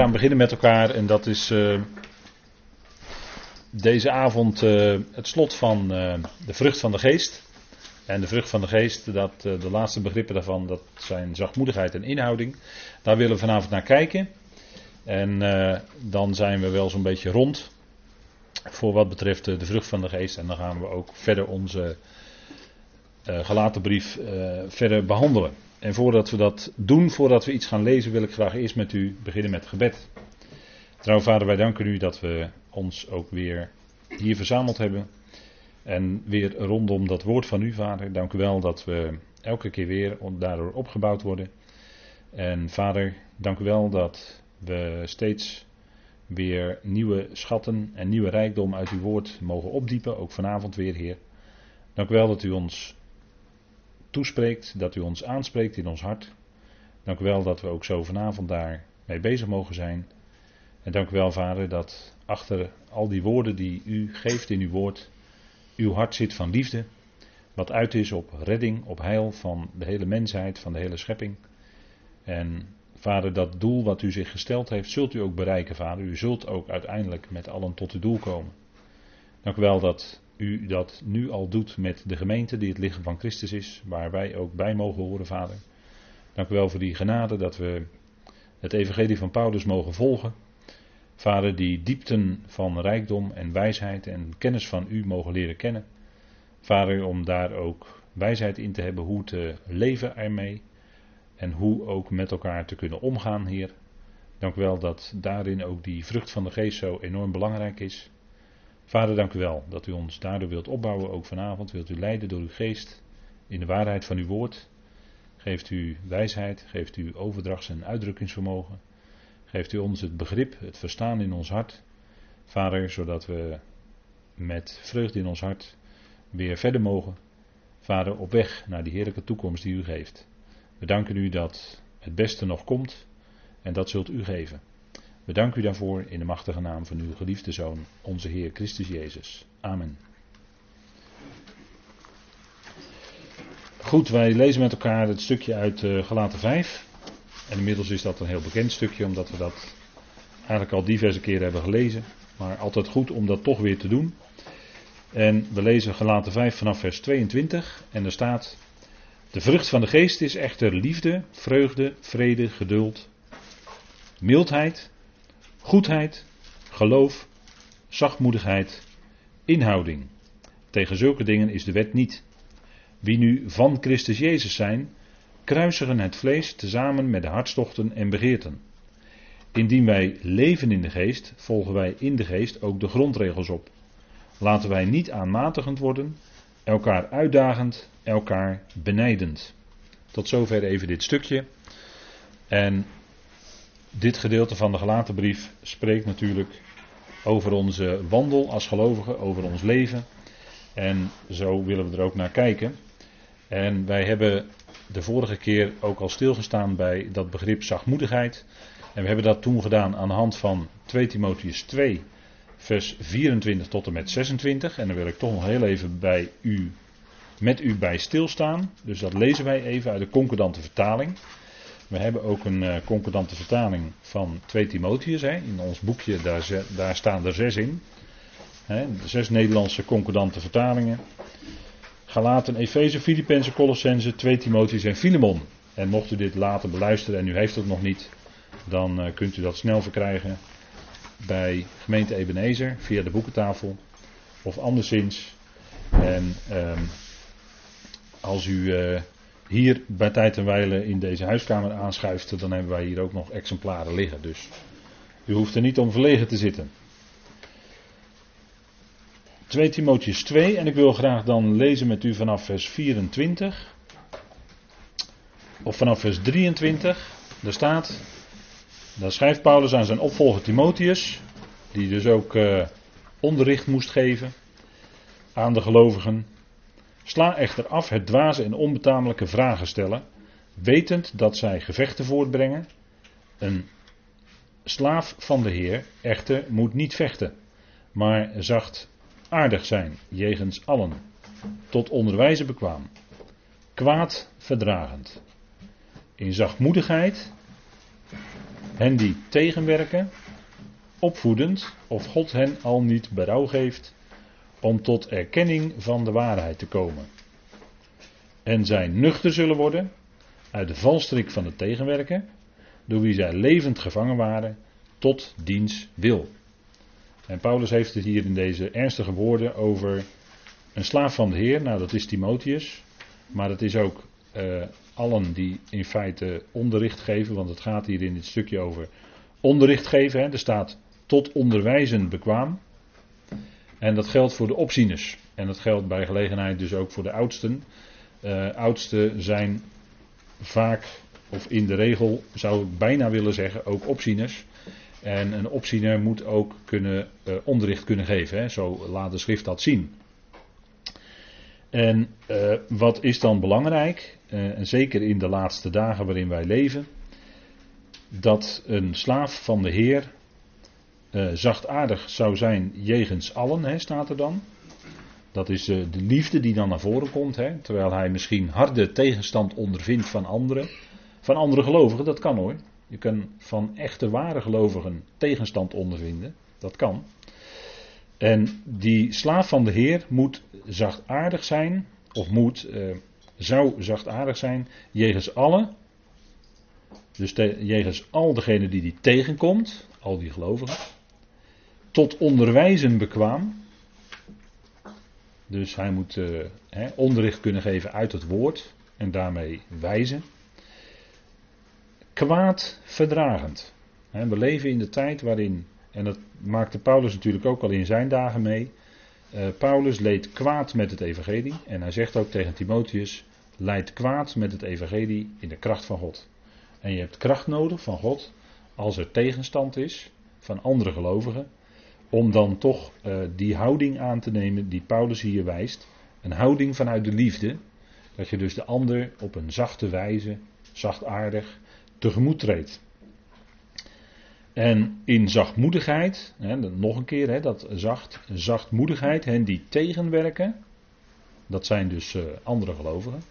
gaan beginnen met elkaar en dat is uh, deze avond uh, het slot van uh, de vrucht van de geest. En de vrucht van de geest, dat, de laatste begrippen daarvan, dat zijn zachtmoedigheid en inhouding. Daar willen we vanavond naar kijken. En dan zijn we wel zo'n beetje rond voor wat betreft de vrucht van de geest. En dan gaan we ook verder onze gelaten brief verder behandelen. En voordat we dat doen, voordat we iets gaan lezen, wil ik graag eerst met u beginnen met gebed. Trouw vader, wij danken u dat we ons ook weer hier verzameld hebben. En weer rondom dat woord van u, vader. Dank u wel dat we elke keer weer daardoor opgebouwd worden. En vader, dank u wel dat we steeds weer nieuwe schatten en nieuwe rijkdom uit uw woord mogen opdiepen. Ook vanavond weer, Heer. Dank u wel dat u ons toespreekt, dat u ons aanspreekt in ons hart. Dank u wel dat we ook zo vanavond daar mee bezig mogen zijn. En dank u wel, Vader, dat achter al die woorden die u geeft in uw woord, uw hart zit van liefde. Wat uit is op redding, op heil van de hele mensheid, van de hele schepping. En Vader, dat doel wat u zich gesteld heeft, zult u ook bereiken, Vader. U zult ook uiteindelijk met allen tot uw doel komen. Dank u wel dat u dat nu al doet met de gemeente die het lichaam van Christus is, waar wij ook bij mogen horen, Vader. Dank u wel voor die genade dat we het evangelie van Paulus mogen volgen. Vader, die diepten van rijkdom en wijsheid en kennis van u mogen leren kennen. Vader, om daar ook wijsheid in te hebben hoe te leven ermee en hoe ook met elkaar te kunnen omgaan, Heer. Dank u wel dat daarin ook die vrucht van de geest zo enorm belangrijk is. Vader, dank u wel dat u ons daardoor wilt opbouwen, ook vanavond. Wilt u leiden door uw geest in de waarheid van uw woord. Geeft u wijsheid, geeft u overdrachts- en uitdrukkingsvermogen. Geeft u ons het begrip, het verstaan in ons hart. Vader, zodat we met vreugde in ons hart weer verder mogen. Vader, op weg naar die heerlijke toekomst die u geeft. We danken u dat het beste nog komt en dat zult u geven. We danken u daarvoor in de machtige naam van uw geliefde Zoon, onze Heer Christus Jezus. Amen. Goed, wij lezen met elkaar het stukje uit uh, Galaten 5. En inmiddels is dat een heel bekend stukje, omdat we dat eigenlijk al diverse keren hebben gelezen. Maar altijd goed om dat toch weer te doen. En we lezen Galaten 5 vanaf vers 22. En er staat: De vrucht van de geest is echter liefde, vreugde, vrede, geduld, mildheid, Goedheid, geloof, zachtmoedigheid, inhouding. Tegen zulke dingen is de wet niet. Wie nu van Christus Jezus zijn, kruisigen het vlees tezamen met de hartstochten en begeerten. Indien wij leven in de geest, volgen wij in de geest ook de grondregels op. Laten wij niet aanmatigend worden, elkaar uitdagend, elkaar benijdend. Tot zover even dit stukje. En dit gedeelte van de gelaten brief spreekt natuurlijk over onze wandel als gelovigen, over ons leven. En zo willen we er ook naar kijken. En wij hebben de vorige keer ook al stilgestaan bij dat begrip zachtmoedigheid. En we hebben dat toen gedaan aan de hand van 2 Timotheus 2, vers 24 tot en met 26. En daar wil ik toch nog heel even bij u, met u bij stilstaan. Dus dat lezen wij even uit de concordante vertaling. We hebben ook een uh, concordante vertaling van 2 Timotheus. Hè. In ons boekje daar, daar, staan er zes in. Hè. Zes Nederlandse concordante vertalingen. Galaten, Efeze, Filippenzen, Colossense, 2 Timotheus en Filemon. En mocht u dit later beluisteren en u heeft het nog niet, dan uh, kunt u dat snel verkrijgen bij gemeente Ebenezer via de boekentafel of anderszins. En um, als u uh, hier bij tijd en wijle in deze huiskamer aanschuift, dan hebben wij hier ook nog exemplaren liggen. Dus u hoeft er niet om verlegen te zitten. 2 Timotheus 2 en ik wil graag dan lezen met u vanaf vers 24 of vanaf vers 23. Daar staat, daar schrijft Paulus aan zijn opvolger Timotheus, die dus ook uh, onderricht moest geven aan de gelovigen. Sla echter af het dwaze en onbetamelijke vragen stellen, wetend dat zij gevechten voortbrengen. Een slaaf van de Heer echter moet niet vechten, maar zacht aardig zijn jegens allen, tot onderwijzen bekwaam, kwaad verdragend, in zachtmoedigheid hen die tegenwerken, opvoedend, of God hen al niet berouw geeft om tot erkenning van de waarheid te komen. En zij nuchter zullen worden uit de valstrik van het tegenwerken, door wie zij levend gevangen waren, tot diens wil. En Paulus heeft het hier in deze ernstige woorden over een slaaf van de Heer, nou dat is Timotheus, maar het is ook uh, allen die in feite onderricht geven, want het gaat hier in dit stukje over onderricht geven. Hè. Er staat tot onderwijzen bekwaam. En dat geldt voor de opzieners. En dat geldt bij gelegenheid dus ook voor de oudsten. Uh, oudsten zijn vaak, of in de regel zou ik bijna willen zeggen, ook opzieners. En een opziener moet ook kunnen, uh, onderricht kunnen geven. Hè. Zo laat de schrift dat zien. En uh, wat is dan belangrijk, en zeker in de laatste dagen waarin wij leven, dat een slaaf van de Heer uh, zachtaardig zou zijn jegens allen, hè, staat er dan. Dat is de liefde die dan naar voren komt, hè, terwijl hij misschien harde tegenstand ondervindt van anderen. Van andere gelovigen, dat kan hoor. Je kan van echte ware gelovigen tegenstand ondervinden, dat kan. En die slaaf van de Heer moet zachtaardig zijn, of moet, uh, zou zachtaardig zijn, jegens allen. Dus jegens al degene die die tegenkomt, al die gelovigen. Tot onderwijzen bekwaam. Dus hij moet hè, onderricht kunnen geven uit het woord en daarmee wijzen. Kwaad verdragend. We leven in de tijd waarin en dat maakte Paulus natuurlijk ook al in zijn dagen mee. Uh, Paulus leed kwaad met het evangelie. En hij zegt ook tegen Timotheus, leid kwaad met het evangelie in de kracht van God. En je hebt kracht nodig van God als er tegenstand is van andere gelovigen. Om dan toch uh, die houding aan te nemen die Paulus hier wijst. Een houding vanuit de liefde. Dat je dus de ander op een zachte wijze, zachtaardig, tegemoet treedt. En in zachtmoedigheid, hè, nog een keer, hè, dat zacht, zachtmoedigheid, hen die tegenwerken, dat zijn dus uh, andere gelovigen.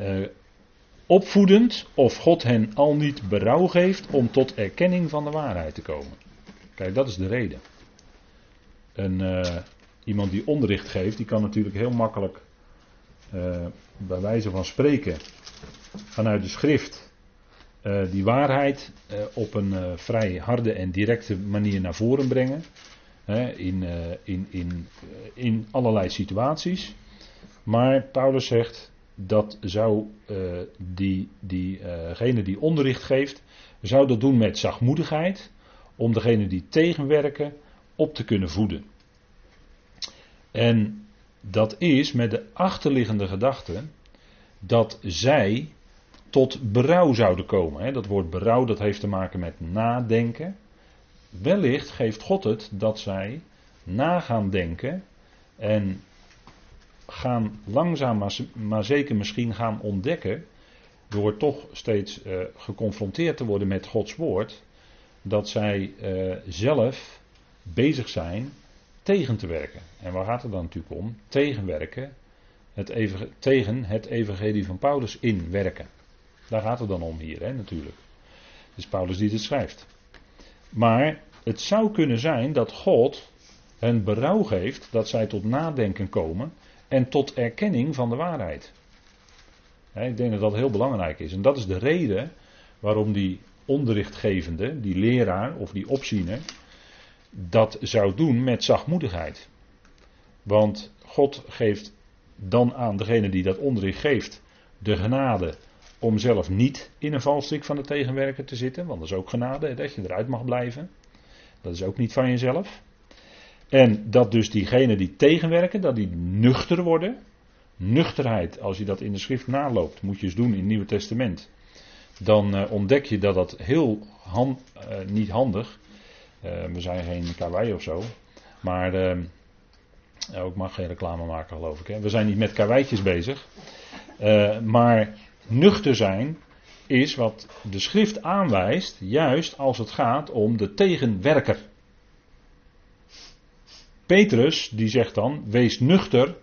Uh, opvoedend of God hen al niet berouw geeft om tot erkenning van de waarheid te komen. Kijk, dat is de reden. Een, uh, iemand die onderricht geeft, die kan natuurlijk heel makkelijk, bij wijze van spreken, vanuit de schrift uh, die waarheid op een vrij harde en directe manier naar voren brengen. in, in, in, in allerlei situaties. Maar Paulus zegt dat zou die, diegene die onderricht geeft, zou dat doen met zachtmoedigheid. Om degene die tegenwerken op te kunnen voeden. En dat is met de achterliggende gedachte dat zij tot berouw zouden komen. Dat woord berouw dat heeft te maken met nadenken. Wellicht geeft God het dat zij na gaan denken en gaan langzaam maar, zeker misschien gaan ontdekken, door toch steeds uh, geconfronteerd te worden met Gods woord, dat zij uh, zelf bezig zijn tegen te werken. En waar gaat het dan natuurlijk om? Tegenwerken, het tegen het evangelie van Paulus inwerken. Daar gaat het dan om hier, hè, natuurlijk. Het is Paulus die dit schrijft. Maar het zou kunnen zijn dat God hen berouw geeft dat zij tot nadenken komen en tot erkenning van de waarheid. ik denk dat dat heel belangrijk is. En dat is de reden waarom die onderrichtgevende, die leraar of die opziener, dat zou doen met zachtmoedigheid. Want God geeft dan aan degene die dat onderricht geeft de genade om zelf niet in een valstrik van de tegenwerker te zitten, want dat is ook genade, dat je eruit mag blijven. Dat is ook niet van jezelf. En dat dus diegenen die tegenwerken, dat die nuchter worden. Nuchterheid, als je dat in de schrift naloopt, moet je eens doen in het Nieuwe Testament. Dan uh, ontdek je dat dat heel uh, niet handig. Uh, we zijn geen karwei of zo. Maar ik mag geen reclame maken, geloof ik. Hè. We zijn niet met karweitjes bezig. maar nuchter zijn is wat de schrift aanwijst, juist als het gaat om de tegenwerker. Petrus die zegt dan: wees nuchter,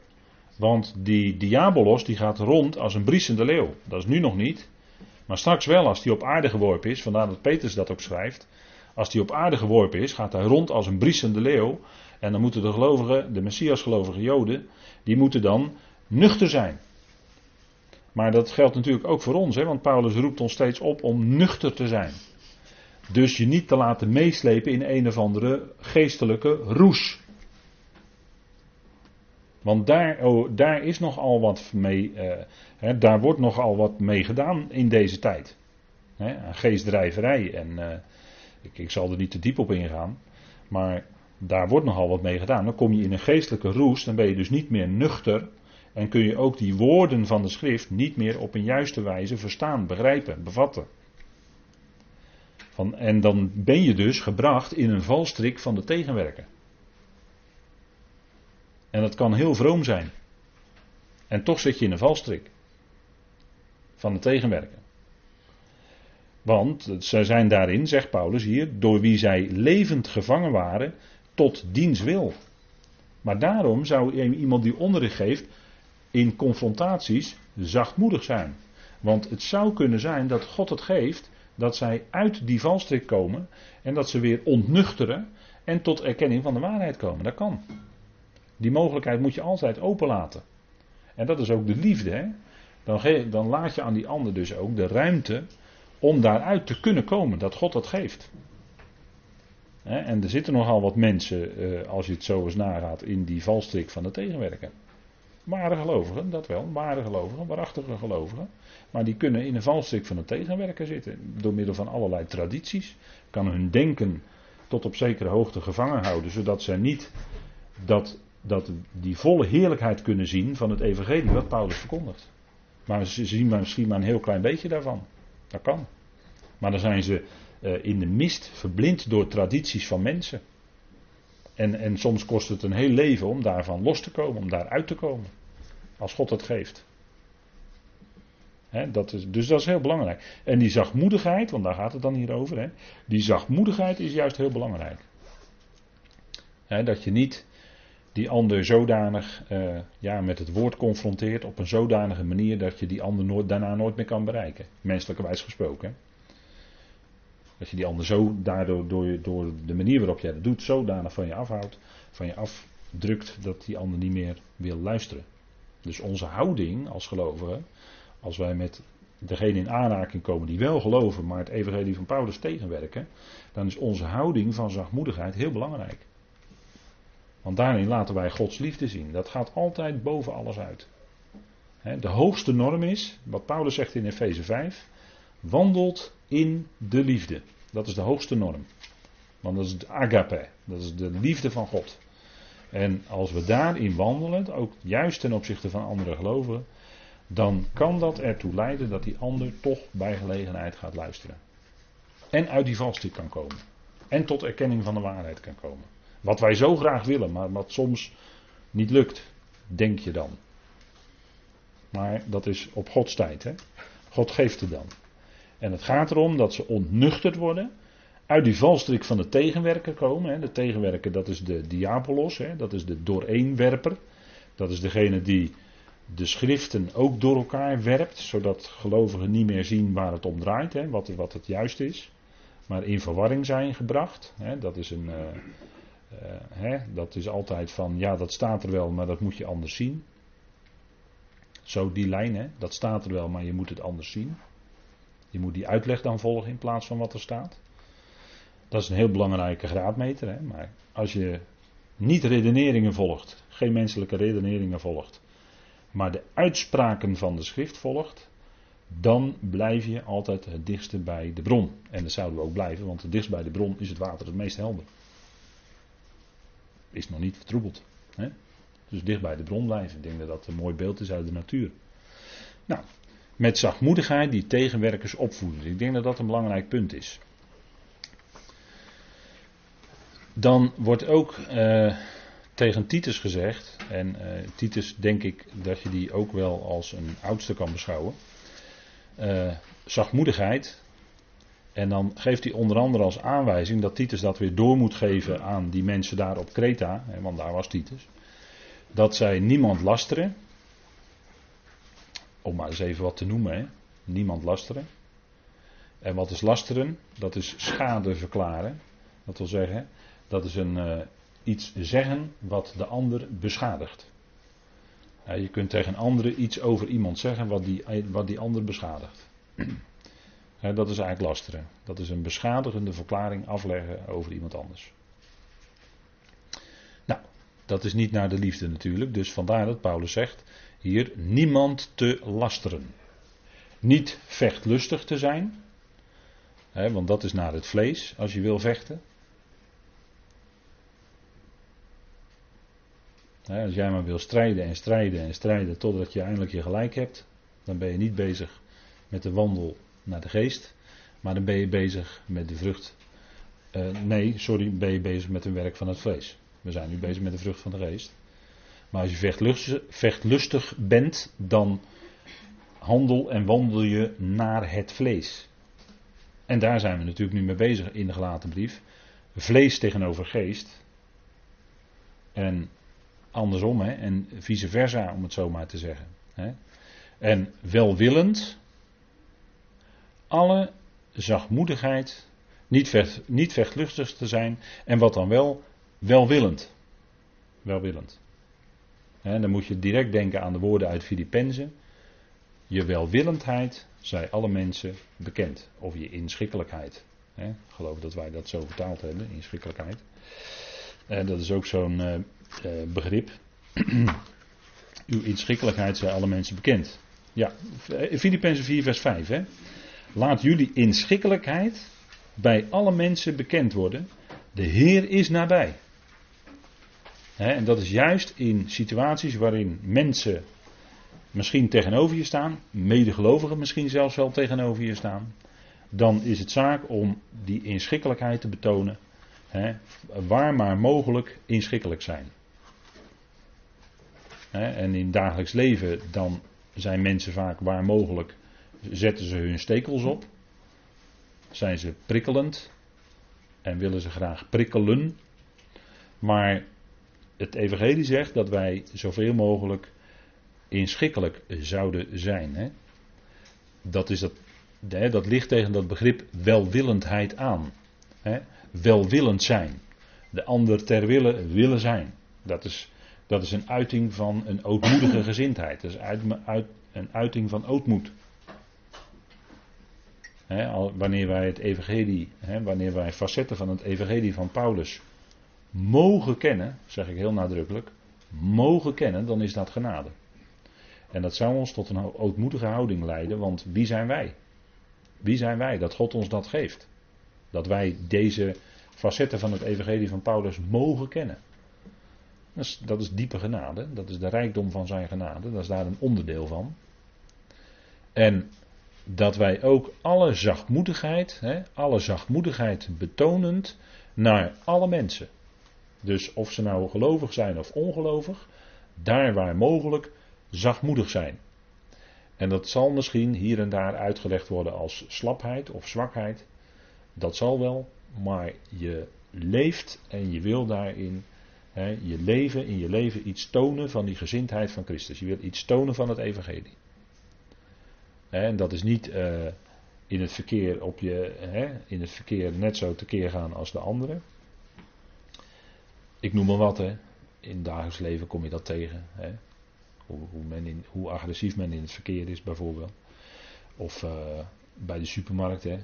want die diabolos die gaat rond als een briesende leeuw. Dat is nu nog niet, Maar straks wel, als die op aarde geworpen is, vandaar dat Petrus dat ook schrijft. Als die op aarde geworpen is, gaat hij rond als een briesende leeuw. En dan moeten de gelovigen, de Messias-gelovige Joden, die moeten dan nuchter zijn. Maar dat geldt natuurlijk ook voor ons, hè, want Paulus roept ons steeds op om nuchter te zijn. Dus je niet te laten meeslepen in een of andere geestelijke roes. Want daar, oh, daar is nogal wat mee, uh, hè, daar wordt nogal wat mee gedaan in deze tijd. Hè, geestdrijverij en uh, ik, ik zal er niet te diep op ingaan, maar daar wordt nogal wat mee gedaan. Dan kom je in een geestelijke roes, dan ben je dus niet meer nuchter en kun je ook die woorden van de schrift niet meer op een juiste wijze verstaan, begrijpen, bevatten. Van, en dan ben je dus gebracht in een valstrik van de tegenwerker. En dat kan heel vroom zijn. En toch zit je in een valstrik van de tegenwerker. Want zij zijn daarin, zegt Paulus hier, door wie zij levend gevangen waren, tot diens wil. Maar daarom zou iemand die onderricht geeft, in confrontaties zachtmoedig zijn. Want het zou kunnen zijn dat God het geeft dat zij uit die valstrik komen en dat ze weer ontnuchteren en tot erkenning van de waarheid komen. Dat kan. Die mogelijkheid moet je altijd openlaten. En dat is ook de liefde. Hè? Dan, dan laat je aan die ander dus ook de ruimte om daaruit te kunnen komen, dat God dat geeft. En er zitten nogal wat mensen, eh, als je het zo eens nagaat, in die valstrik van de tegenwerker. Ware gelovigen, dat wel, ware gelovigen, waarachtige gelovigen. Maar die kunnen in een valstrik van de tegenwerker zitten. Door middel van allerlei tradities. Kan hun denken tot op zekere hoogte gevangen houden. Zodat zij niet dat, dat die volle heerlijkheid kunnen zien van het evangelie wat Paulus verkondigt. Maar ze zien maar misschien maar een heel klein beetje daarvan. Dat kan. Maar dan zijn ze uh, in de mist verblind door tradities van mensen. En, en soms kost het een heel leven om daarvan los te komen, om daaruit te komen. Als God het geeft. dat is, dus dat is heel belangrijk. En die zachtmoedigheid, want daar gaat het dan hier over. Die zachtmoedigheid is juist heel belangrijk. dat je niet die ander zodanig uh, ja, met het woord confronteert op een zodanige manier dat je die ander nooit, daarna nooit meer kan bereiken. Menselijkerwijs gesproken. Dat je die ander zo daardoor door, door de manier waarop jij dat doet, zodanig van je afhoudt, van je afdrukt dat die ander niet meer wil luisteren. Dus onze houding als gelovigen, als wij met degene in aanraking komen die wel geloven, maar het evangelie van Paulus tegenwerken, dan is onze houding van zachtmoedigheid heel belangrijk. Want daarin laten wij Gods liefde zien. Dat gaat altijd boven alles uit. De hoogste norm is, wat Paulus zegt in Efeze 5, wandelt in de liefde. Dat is de hoogste norm. Want dat is het agape, dat is de liefde van God. En als we daarin wandelen, ook juist ten opzichte van andere gelovigen, dan kan dat ertoe leiden dat die ander toch bij gelegenheid gaat luisteren. En uit die valstrik kan komen. En tot erkenning van de waarheid kan komen. Wat wij zo graag willen, maar wat soms niet lukt, denk je dan. Maar dat is op Gods tijd. Hè? God geeft het dan. En het gaat erom dat ze ontnuchterd worden. Uit die valstrik van de tegenwerker komen. Hè. De tegenwerker dat is de diabolos. Hè. Dat is de dooreenwerper. Dat is degene die de schriften ook door elkaar werpt. Zodat gelovigen niet meer zien waar het om draait. Hè, wat, wat het juist is. Maar in verwarring zijn gebracht. Hè. Dat is een... Uh, uh, hè, dat is altijd van, ja dat staat er wel, maar dat moet je anders zien. Zo die lijn, hè, dat staat er wel, maar je moet het anders zien. Je moet die uitleg dan volgen in plaats van wat er staat. Dat is een heel belangrijke graadmeter. Hè? Maar als je niet redeneringen volgt, geen menselijke redeneringen volgt, maar de uitspraken van de schrift volgt, dan blijf je altijd het dichtste bij de bron. En dat zouden we ook blijven, want het dichtst bij de bron is het water het meest helder. Is nog niet vertroebeld. Hè? Dus dicht bij de bron blijven. Ik denk dat dat een mooi beeld is uit de natuur. Nou, met zachtmoedigheid die tegenwerkers opvoeden. Ik denk dat dat een belangrijk punt is. Dan wordt ook uh, tegen Titus gezegd, en uh, Titus denk ik dat je die ook wel als een oudste kan beschouwen. Uh, zachtmoedigheid. En dan geeft hij onder andere als aanwijzing dat Titus dat weer door moet geven aan die mensen daar op Kreta, want daar was Titus. Dat zij niemand lasteren, om maar eens even wat te noemen, hè? niemand lasteren. En wat is lasteren? Dat is schade verklaren. Dat wil zeggen, dat is een, uh, iets zeggen wat de ander beschadigt. Je kunt tegen een andere iets over iemand zeggen wat die, wat die ander beschadigt. Dat is eigenlijk lasteren. Dat is een beschadigende verklaring afleggen over iemand anders. Nou, dat is niet naar de liefde natuurlijk. Dus vandaar dat Paulus zegt hier niemand te lasteren. Niet vechtlustig te zijn. Want dat is naar het vlees als je wil vechten. als jij maar wil strijden en strijden en strijden totdat je eindelijk je gelijk hebt, dan ben je niet bezig met de wandel naar de geest, maar dan ben je bezig met de vrucht. Uh, nee, sorry, ben je bezig met een werk van het vlees. We zijn nu bezig met de vrucht van de geest. Maar als je vechtlustig, vechtlustig bent, dan handel en wandel je naar het vlees. En daar zijn we natuurlijk nu mee bezig in de gelaten brief. Vlees tegenover geest. En andersom, hè, en vice versa, om het zo maar te zeggen. Hè. En welwillend, alle zachtmoedigheid, niet, vecht, niet vechtlustig te zijn, en wat dan wel, welwillend. Welwillend. Hè, dan moet je direct denken aan de woorden uit Filippenzen. Je welwillendheid zij alle mensen bekend. Of je inschikkelijkheid. Ik geloof dat wij dat zo vertaald hebben, inschikkelijkheid. En dat is ook zo'n uh, uh, begrip. Uw inschikkelijkheid zijn alle mensen bekend. Ja, Filippenzen 4 vers 5. Hè. Laat jullie inschikkelijkheid bij alle mensen bekend worden. De Heer is nabij. en dat is juist in situaties waarin mensen misschien tegenover je staan, medegelovigen misschien zelfs wel tegenover je staan. Dan is het zaak om die inschikkelijkheid te betonen. waar maar mogelijk inschikkelijk zijn. en in dagelijks leven dan zijn mensen vaak waar mogelijk zetten ze hun stekels op. Zijn ze prikkelend. En willen ze graag prikkelen. Maar het Evangelie zegt dat wij zoveel mogelijk inschikkelijk zouden zijn. Hè? Dat, is dat, dat ligt tegen dat begrip welwillendheid aan. Hè? Welwillend zijn. De ander ter wille willen zijn. Dat is, dat is een uiting van een ootmoedige gezindheid. Dat is uit, uit, een uiting van ootmoed wanneer wij het evangelie, wanneer wij facetten van het evangelie van Paulus mogen kennen, zeg ik heel nadrukkelijk, mogen kennen, dan is dat genade. En dat zou ons tot een ootmoedige houding leiden, want wie zijn wij? Wie zijn wij dat God ons dat geeft? Dat wij deze facetten van het evangelie van Paulus mogen kennen. Dat is, dat is diepe genade, dat is de rijkdom van zijn genade, dat is daar een onderdeel van. En dat wij ook alle zachtmoedigheid, hè, alle zachtmoedigheid betonend naar alle mensen. Dus of ze nou gelovig zijn of ongelovig, daar waar mogelijk zachtmoedig zijn. En dat zal misschien hier en daar uitgelegd worden als slapheid of zwakheid. Dat zal wel, maar je leeft en je wil daarin hè, je leven, in je leven iets tonen van die gezindheid van Christus. Je wil iets tonen van het evangelie. En dat is niet uh, in het verkeer op je, hè, in het verkeer net zo tekeer gaan als de anderen. Ik noem maar wat, hè. In het dagelijks leven kom je dat tegen. Hè. Hoe, hoe, men in, hoe agressief men in het verkeer is, bijvoorbeeld. Of uh, bij de supermarkt, hè.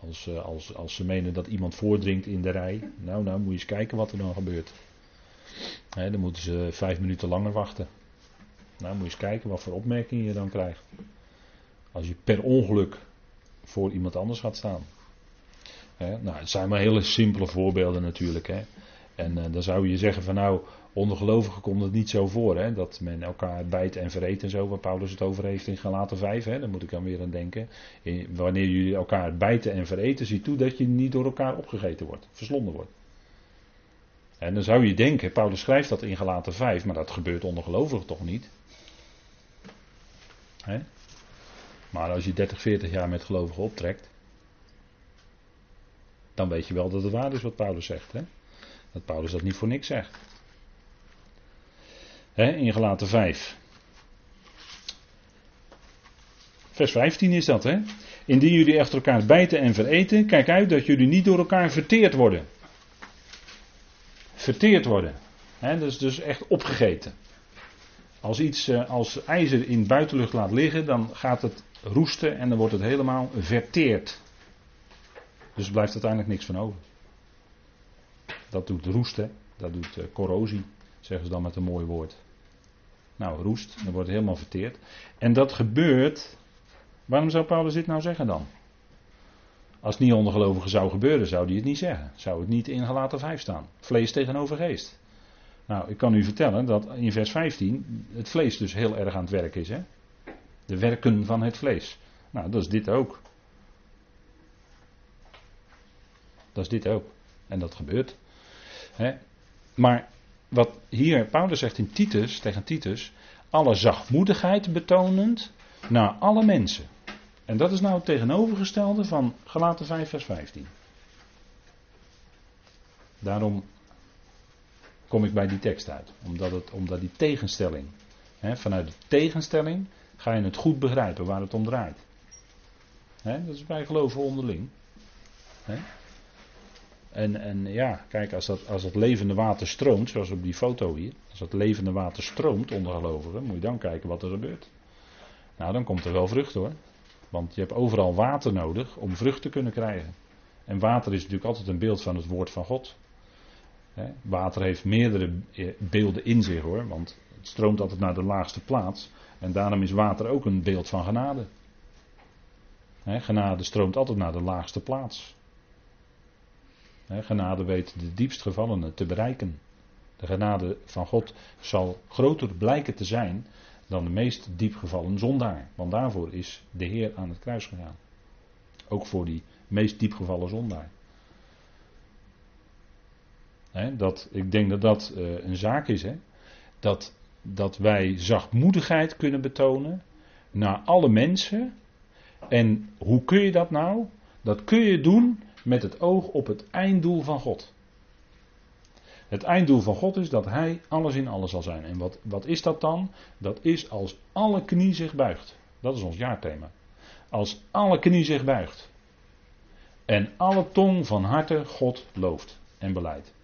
Als, uh, als, als ze menen dat iemand voordringt in de rij. Nou, nou, moet je eens kijken wat er dan gebeurt. Hè, dan moeten ze vijf minuten langer wachten. Nou, moet je eens kijken wat voor opmerkingen je dan krijgt. Als je per ongeluk voor iemand anders gaat staan. nou, het zijn maar hele simpele voorbeelden natuurlijk. Hè. En uh, dan zou je zeggen van nou, onder gelovigen komt het niet zo voor. Hè, dat men elkaar bijt en vereet en zo, waar Paulus het over heeft in Galaten 5. Hè, daar moet ik dan weer aan denken. wanneer jullie elkaar bijten en vereten, zie toe dat je niet door elkaar opgegeten wordt, verslonden wordt. En dan zou je denken, Paulus schrijft dat in Galaten 5, maar dat gebeurt onder gelovigen toch niet. Hè? Maar als je 30, 40 jaar met gelovigen optrekt, dan weet je wel dat het waar is wat Paulus zegt. Hè? Dat Paulus dat niet voor niks zegt. Hè, in gelaten 5. Vers 15 is dat, hè? Indien jullie echter elkaar bijten en vereten, kijk uit dat jullie niet door elkaar verteerd worden. Verteerd worden. He, dat is dus echt opgegeten. Als iets eh, als ijzer in buitenlucht laat liggen, dan gaat het roesten en dan wordt het helemaal verteerd. Dus er blijft uiteindelijk niks van over. Dat doet roesten, dat doet uh, corrosie, zeggen ze dan met een mooi woord. Nou, roest, dan wordt het helemaal verteerd. En dat gebeurt. Waarom zou Paulus dit nou zeggen dan? Als het niet onder zou gebeuren, zou hij het niet zeggen. Zou het niet in gelaten 5 staan. Vlees tegenover geest. Nou, ik kan u vertellen dat in vers 15 het vlees dus heel erg aan het werk is. Hè? De werken van het vlees. Nou, dat is dit ook. Dat is dit ook. En dat gebeurt. Hè? Maar wat hier Paulus zegt in Titus, tegen Titus, alle zachtmoedigheid betonend naar alle mensen. En dat is nou het tegenovergestelde van Galaten 5 vers 15. Daarom kom ik bij die tekst uit. Omdat, het, omdat die tegenstelling, hè, vanuit de tegenstelling ga je het goed begrijpen waar het om draait. Hè, dat is bij geloven onderling. Hè. En, en ja, kijk, als dat, als dat levende water stroomt, zoals op die foto hier, als dat levende water stroomt onder gelovigen, moet je dan kijken wat er gebeurt. Nou, dan komt er wel vrucht hoor. Want je hebt overal water nodig om vrucht te kunnen krijgen. En water is natuurlijk altijd een beeld van het woord van God. Water heeft meerdere eh, beelden in zich hoor, want het stroomt altijd naar de laagste plaats. En daarom is water ook een beeld van genade. Genade stroomt altijd naar de laagste plaats. Genade weet de diepst gevallenen te bereiken. De genade van God zal groter blijken te zijn dan de meest diepgevallen zondaar. Want daarvoor is de Heer aan het kruis gegaan. Ook voor die meest diepgevallen zondaar. Dat, ik denk dat dat uh, een zaak is. Dat, dat wij zachtmoedigheid kunnen betonen naar alle mensen. En hoe kun je dat nou? Dat kun je doen met het oog op het einddoel van God. Het einddoel van God is dat Hij alles in alles zal zijn. En wat, wat is dat dan? Dat is als alle knie zich buigt. Dat is ons jaarthema. Als alle knie zich buigt. En alle tong van harte God looft en beleidt.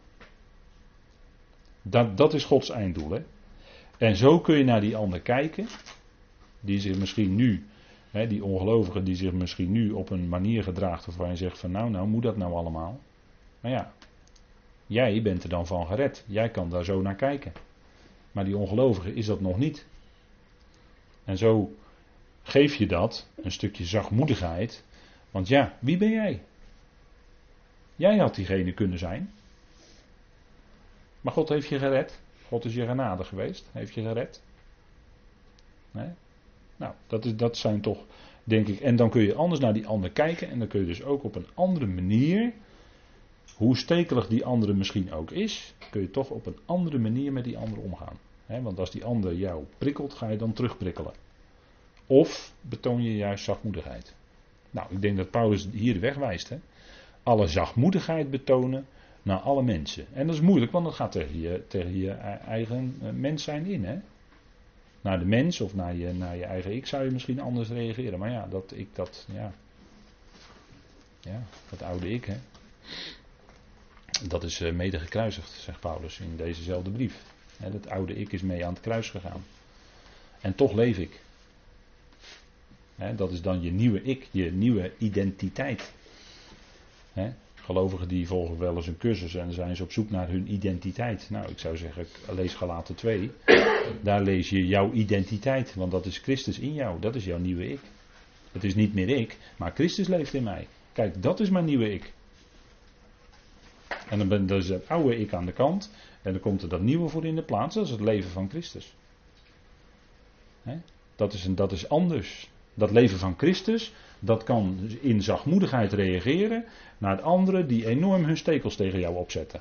Dat, dat is Gods einddoel. Hè? En zo kun je naar die ander kijken. Die zich misschien nu die ongelovige die zich misschien nu op een manier gedraagt waarvan je zegt van nou, nou moet dat nou allemaal. Maar ja, jij bent er dan van gered. Jij kan daar zo naar kijken. Maar die ongelovige is dat nog niet. En zo geef je dat een stukje zachtmoedigheid. Want ja, wie ben jij? Jij had diegene kunnen zijn. Maar God heeft je gered. God is je genade geweest. Heeft je gered. Nee? Nou, dat, is, dat zijn toch, denk ik. En dan kun je anders naar die ander kijken. En dan kun je dus ook op een andere manier. Hoe stekelig die andere misschien ook is. Kun je toch op een andere manier met die ander omgaan. want als die ander jou prikkelt, ga je dan terugprikkelen. Of betoon je juist zachtmoedigheid. Nou, ik denk dat Paulus hier de weg wijst. Alle zachtmoedigheid betonen naar alle mensen. En dat is moeilijk, want dat gaat tegen je, tegen je eigen eh, mens zijn in. Hè? naar de mens of naar je, naar je eigen ik zou je misschien anders reageren. Maar ja, dat ik dat, ja. Ja, dat oude ik, hè. Dat is uh, mede gekruisigd, zegt Paulus in dezezelfde brief. Dat oude ik is mee aan het kruis gegaan. En toch leef ik. Dat is dan je nieuwe ik, je nieuwe identiteit. Gelovigen die volgen wel eens een cursus en zijn ze op zoek naar hun identiteit. Nou, ik zou zeggen, lees Galaten 2. Daar lees je jouw identiteit, want dat is Christus in jou. Dat is jouw nieuwe ik. Het is niet meer ik, maar Christus leeft in mij. Kijk, dat is mijn nieuwe ik. En dan ben dus het oude ik aan de kant. En dan komt er dat nieuwe voor in de plaats. Dat is het leven van Christus. Dat, is een, dat is anders. Dat leven van Christus, dat kan in zachtmoedigheid reageren naar anderen die enorm hun stekels tegen jou opzetten.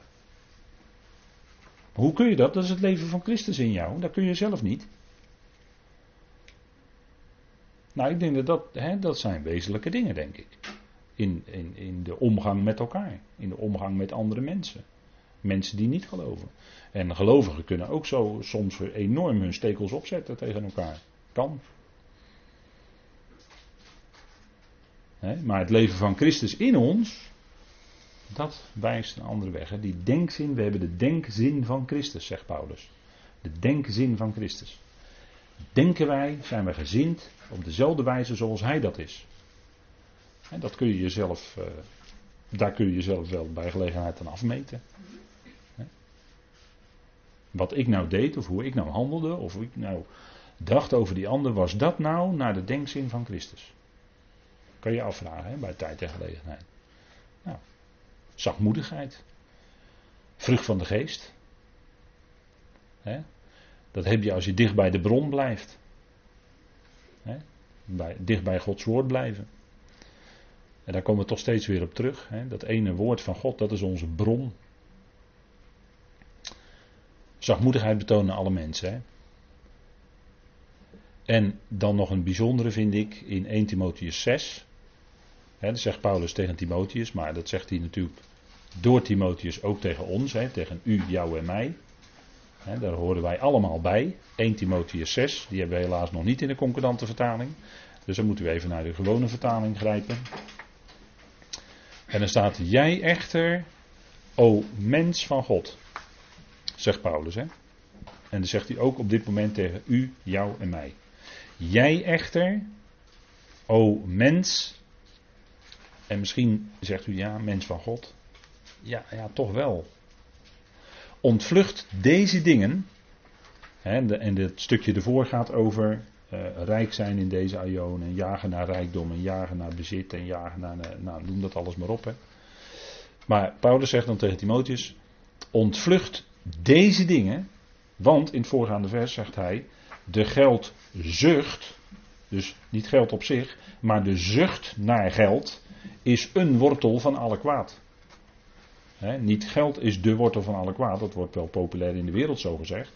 Hoe kun je dat? Dat is het leven van Christus in jou. Dat kun je zelf niet. Nou, ik denk dat dat, hè, dat zijn wezenlijke dingen, denk ik. In, in, in de omgang met elkaar. In de omgang met andere mensen. Mensen die niet geloven. En gelovigen kunnen ook zo soms enorm hun stekels opzetten tegen elkaar. Kan. Maar het leven van Christus in ons, dat wijst een andere weg. Die denkzin, we hebben de denkzin van Christus, zegt Paulus. De denkzin van Christus. Denken wij, zijn wij gezind op dezelfde wijze zoals Hij dat is. En dat kun je jezelf, uh, daar kun je jezelf wel bij gelegenheid aan afmeten. Wat ik nou deed, of hoe ik nou handelde, of hoe ik nou dacht over die ander, was dat nou naar de denkzin van Christus? Kan je afvragen hè, bij tijd en gelegenheid. Nou, zachtmoedigheid. Vrucht van de geest. Hè? Dat heb je als je dicht bij de bron blijft. Hè? Bij, dicht bij Gods woord blijven. En daar komen we toch steeds weer op terug. Hè? Dat ene woord van God, dat is onze bron. Zachtmoedigheid betonen alle mensen. Hè? En dan nog een bijzondere vind ik in 1 Timotheus 6. Hè, dat zegt Paulus tegen Timotheus, maar dat zegt hij natuurlijk door Timotheus ook tegen ons, tegen u, jou en mij. Daar horen wij allemaal bij. 1 Timotheus 6, die hebben we helaas nog niet in de concordante vertaling. Dus dan moeten we even naar de gewone vertaling grijpen. En dan staat: Jij echter, o mens van God, zegt Paulus. Hè? En dan zegt hij ook op dit moment tegen u, jou en mij. Jij echter, o mens. En misschien zegt u ja, mens van God. Ja, ja, toch wel. Ontvlucht deze dingen. Hè, en het stukje ervoor gaat over uh, rijk zijn in deze aion. En jagen naar rijkdom. En jagen naar bezit. En jagen naar. Nou, noem dat alles maar op. Hè. Maar Paulus zegt dan tegen Timotheus: Ontvlucht deze dingen. Want in het voorgaande vers zegt hij: De geldzucht. Dus niet geld op zich. Maar de zucht naar geld. Is een wortel van alle kwaad niet geld is de wortel van alle kwaad, dat wordt wel populair in de wereld zo gezegd.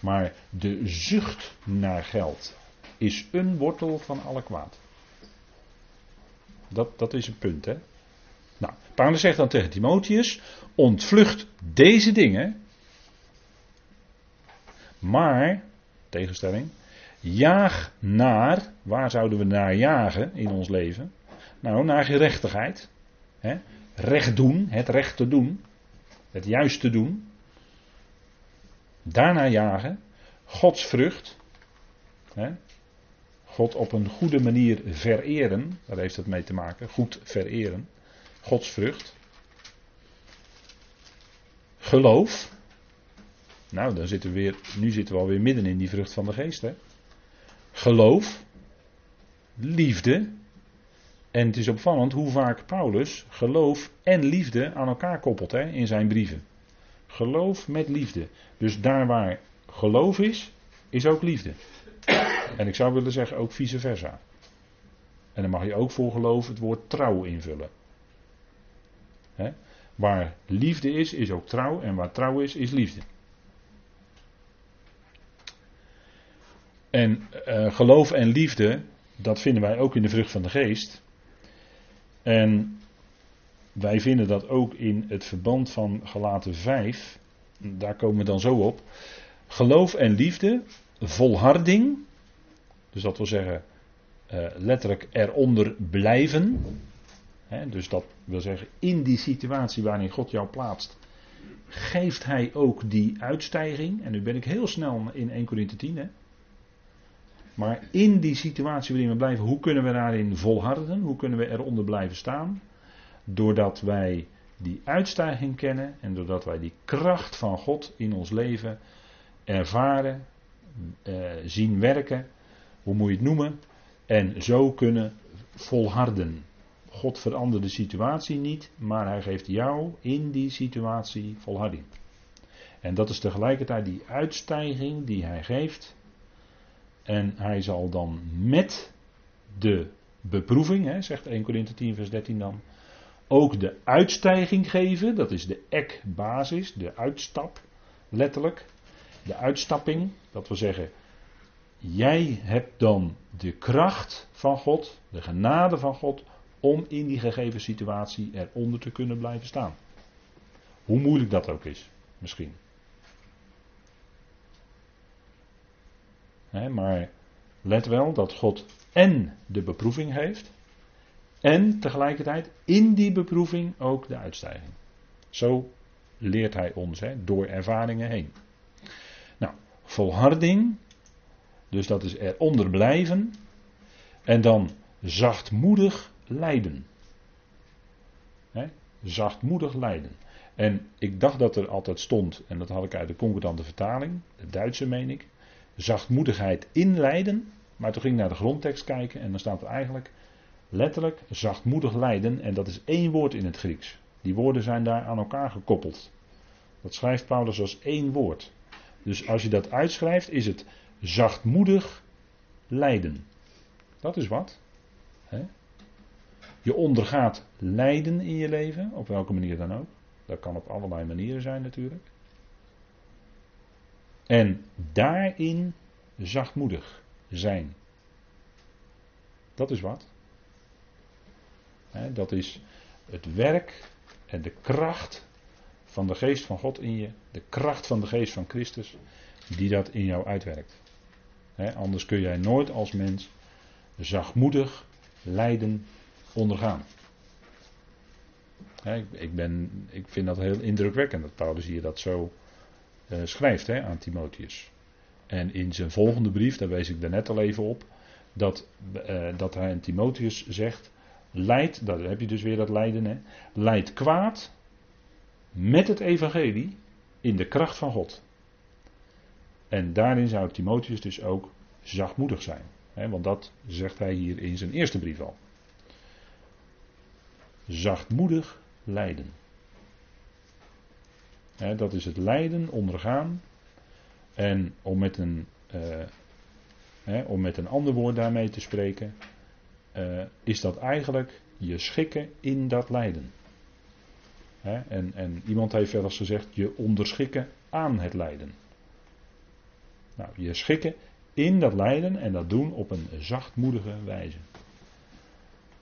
Maar de zucht naar geld is een wortel van alle kwaad. Dat, dat is een punt, hè. Nou, Paulus zegt dan tegen Timotheus: ontvlucht deze dingen, maar, tegenstelling, jaag naar, waar zouden we naar jagen in ons leven? Nou, naar gerechtigheid. Hè? recht doen, het recht te doen, het juist te doen. Daarna jagen, Gods vrucht. Hè, God op een goede manier vereren, daar heeft het mee te maken, goed vereren. Gods vrucht. Geloof. Nou, dan zitten we weer, nu zitten we alweer midden in die vrucht van de geest. Hè? Geloof. Liefde. En het is opvallend hoe vaak Paulus geloof en liefde aan elkaar koppelt hè, in zijn brieven. Geloof met liefde. Dus daar waar geloof is, is ook liefde. En ik zou willen zeggen ook vice versa. En dan mag je ook voor geloof het woord trouw invullen. Hè? Waar liefde is, is ook trouw. En waar trouw is, is liefde. En uh, geloof en liefde, dat vinden wij ook in de vrucht van de geest. En wij vinden dat ook in het verband van Galaten 5, daar komen we dan zo op. Geloof en liefde, volharding, dus dat wil zeggen uh, letterlijk eronder blijven. Dus dat wil zeggen, in die situatie waarin God jou plaatst, geeft hij ook die uitstijging. En nu ben ik heel snel in 1 Corinthië 10. Hè. Maar in die situatie waarin we blijven, hoe kunnen we daarin volharden? Hoe kunnen we eronder blijven staan? Doordat wij die uitstijging kennen en doordat wij die kracht van God in ons leven ervaren, eh, zien werken, hoe moet je het noemen, en zo kunnen volharden. God verandert de situatie niet, maar hij geeft jou in die situatie volharding. En dat is tegelijkertijd die uitstijging die hij geeft en hij zal dan met de beproeving, hè, zegt 1 Korinthe 10, vers 13 dan, ook de uitstijging geven. Dat is de ekbasis, de uitstap, letterlijk. De uitstapping, dat wil zeggen, jij hebt dan de kracht van God, de genade van God, om in die gegeven situatie eronder te kunnen blijven staan. Hoe moeilijk dat ook is, misschien. Maar let wel dat God en de beproeving heeft En tegelijkertijd in die beproeving ook de uitstijging. Zo leert hij ons door ervaringen heen. Nou, volharding, dus dat is eronder blijven. En dan zachtmoedig lijden. Zachtmoedig lijden. En ik dacht dat er altijd stond, en dat had ik uit de concordante vertaling, de Duitse meen ik, zachtmoedigheid in lijden. Maar toen ging ik naar de grondtekst kijken en dan staat er eigenlijk letterlijk zachtmoedig lijden. En dat is één woord in het Grieks. Die woorden zijn daar aan elkaar gekoppeld. Dat schrijft Paulus als één woord. Dus als je dat uitschrijft, is het zachtmoedig lijden. Dat is wat. Je ondergaat lijden in je leven, op welke manier dan ook. Dat kan op allerlei manieren zijn natuurlijk. En daarin zachtmoedig zijn. Dat is wat. dat is het werk en de kracht van de geest van God in je, de kracht van de geest van Christus, die dat in jou uitwerkt. anders kun jij nooit als mens zachtmoedig lijden ondergaan. ik, ben, ik vind dat heel indrukwekkend dat Paulus hier dat zo uh, schrijft aan Timotheus. En in zijn volgende brief, daar wees ik daarnet al even op, dat, uh, dat hij aan Timotheus zegt: Leid, daar heb je dus weer dat lijden, hè, leid kwaad met het evangelie in de kracht van God. En daarin zou Timotheus dus ook zachtmoedig zijn. Hè, want dat zegt hij hier in zijn eerste brief al. Zachtmoedig lijden. Dat is het lijden ondergaan. En om met een, hè, om met een ander woord daarmee te spreken, uh, is dat eigenlijk je schikken in dat lijden. En, en iemand heeft wel eens gezegd, je onderschikken aan het lijden. Nou, je schikken in dat lijden en dat doen op een zachtmoedige wijze.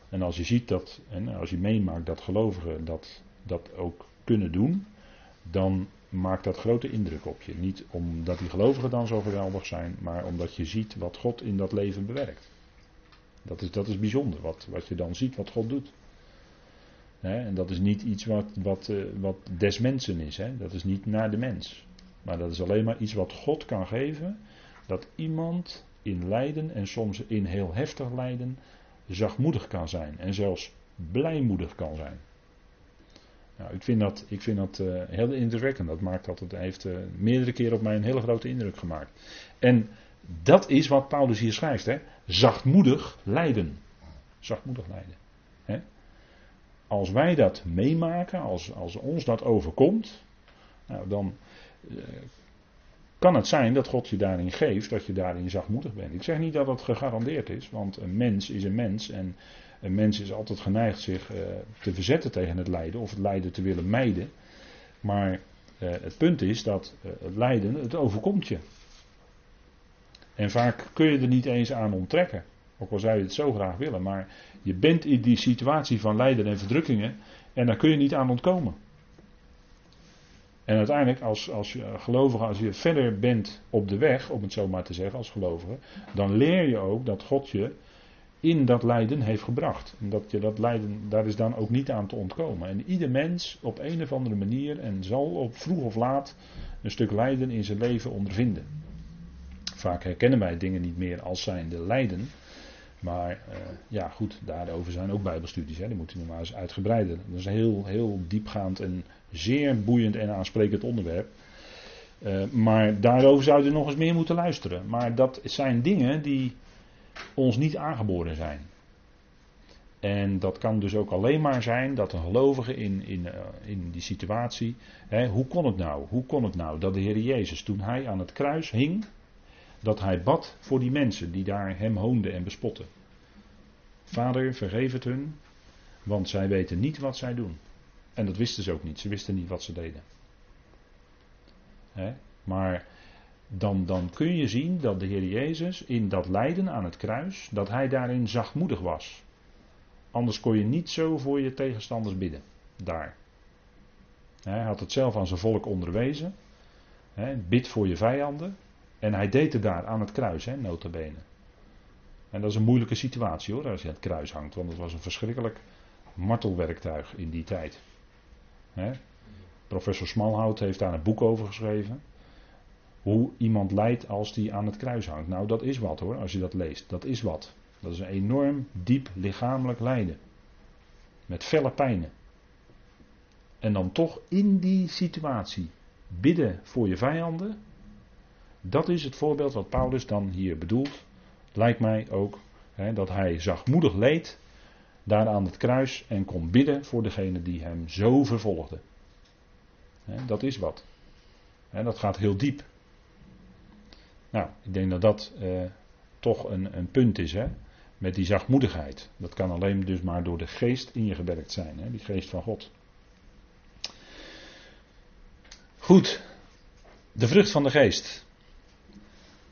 En als je ziet dat, en als je meemaakt dat gelovigen dat, dat ook kunnen doen, dan maakt dat grote indruk op je. Niet omdat die gelovigen dan zo geweldig zijn, maar omdat je ziet wat God in dat leven bewerkt. Dat is, dat is bijzonder, wat, wat je dan ziet wat God doet. en dat is niet iets wat, wat, uh, wat des mensen is. Dat is niet naar de mens. Maar dat is alleen maar iets wat God kan geven dat iemand in lijden en soms in heel heftig lijden zachtmoedig kan zijn en zelfs blijmoedig kan zijn. Nou, ik vind dat, ik vind dat uh, heel indrukwekkend. Dat maakt het heeft uh, meerdere keren op mij een hele grote indruk gemaakt. En dat is wat Paulus hier schrijft. Hè? Zachtmoedig lijden. Zachtmoedig lijden. Hè? Als wij dat meemaken, als, als ons dat overkomt, nou, dan uh, kan het zijn dat God je daarin geeft, dat je daarin zachtmoedig bent. Ik zeg niet dat dat gegarandeerd is, want een mens is een mens en een mens is altijd geneigd zich uh, te verzetten tegen het lijden of het lijden te willen mijden. Maar uh, het punt is dat uh, het lijden, het overkomt je. En vaak kun je er niet eens aan onttrekken. Ook al zou je het zo graag willen, maar je bent in die situatie van lijden en verdrukkingen en daar kun je niet aan ontkomen. En uiteindelijk, als, als je gelovige, als je verder bent op de weg, om het zo maar te zeggen, als gelovige, dan leer je ook dat God je in dat lijden heeft gebracht. En dat je dat lijden, daar is dan ook niet aan te ontkomen. En ieder mens op een of andere manier en zal op vroeg of laat een stuk lijden in zijn leven ondervinden. Vaak herkennen wij dingen niet meer als zijnde lijden. Maar uh, ja, goed, daarover zijn ook Bijbelstudies. Hè. Die moeten we maar eens uitgebreider. Dat is een heel, heel diepgaand en zeer boeiend en aansprekend onderwerp. Uh, maar daarover zouden we nog eens meer moeten luisteren. Maar dat zijn dingen die ons niet aangeboren zijn. En dat kan dus ook alleen maar zijn dat een gelovige in, in, uh, in die situatie. Hè, hoe kon het nou? Hoe kon het nou dat de Heer Jezus, toen hij aan het kruis hing, dat hij bad voor die mensen die daar hem hoonden en bespotten. Vader, vergeef het hun, want zij weten niet wat zij doen. En dat wisten ze ook niet, ze wisten niet wat ze deden. Hè? Maar dan, dan kun je zien dat de Heer Jezus in dat lijden aan het kruis, dat hij daarin zachtmoedig was. Anders kon je niet zo voor je tegenstanders bidden. Daar. Hij had het zelf aan zijn volk onderwezen. Bid voor je vijanden. En hij deed het daar aan het kruis, hè, notabene. En dat is een moeilijke situatie hoor, als je aan het kruis hangt. Want het was een verschrikkelijk martelwerktuig in die tijd. Professor Smalhout heeft daar een boek over geschreven. Hoe iemand lijdt als die aan het kruis hangt. Nou, dat is wat hoor, als je dat leest. Dat is wat. Dat is een enorm diep lichamelijk lijden. Met felle pijnen. En dan toch in die situatie bidden voor je vijanden. Dat is het voorbeeld wat Paulus dan hier bedoelt. Lijkt mij ook hè, dat hij zachtmoedig leed daar aan het kruis en kon bidden voor degene die hem zo vervolgde. Hè, dat is wat. Hè, dat gaat heel diep. Nou, ik denk dat dat eh, toch een, een, punt is, hè, met die zachtmoedigheid. Dat kan alleen dus maar door de geest in je gewerkt zijn, hè, die geest van God. Goed, de vrucht van de geest.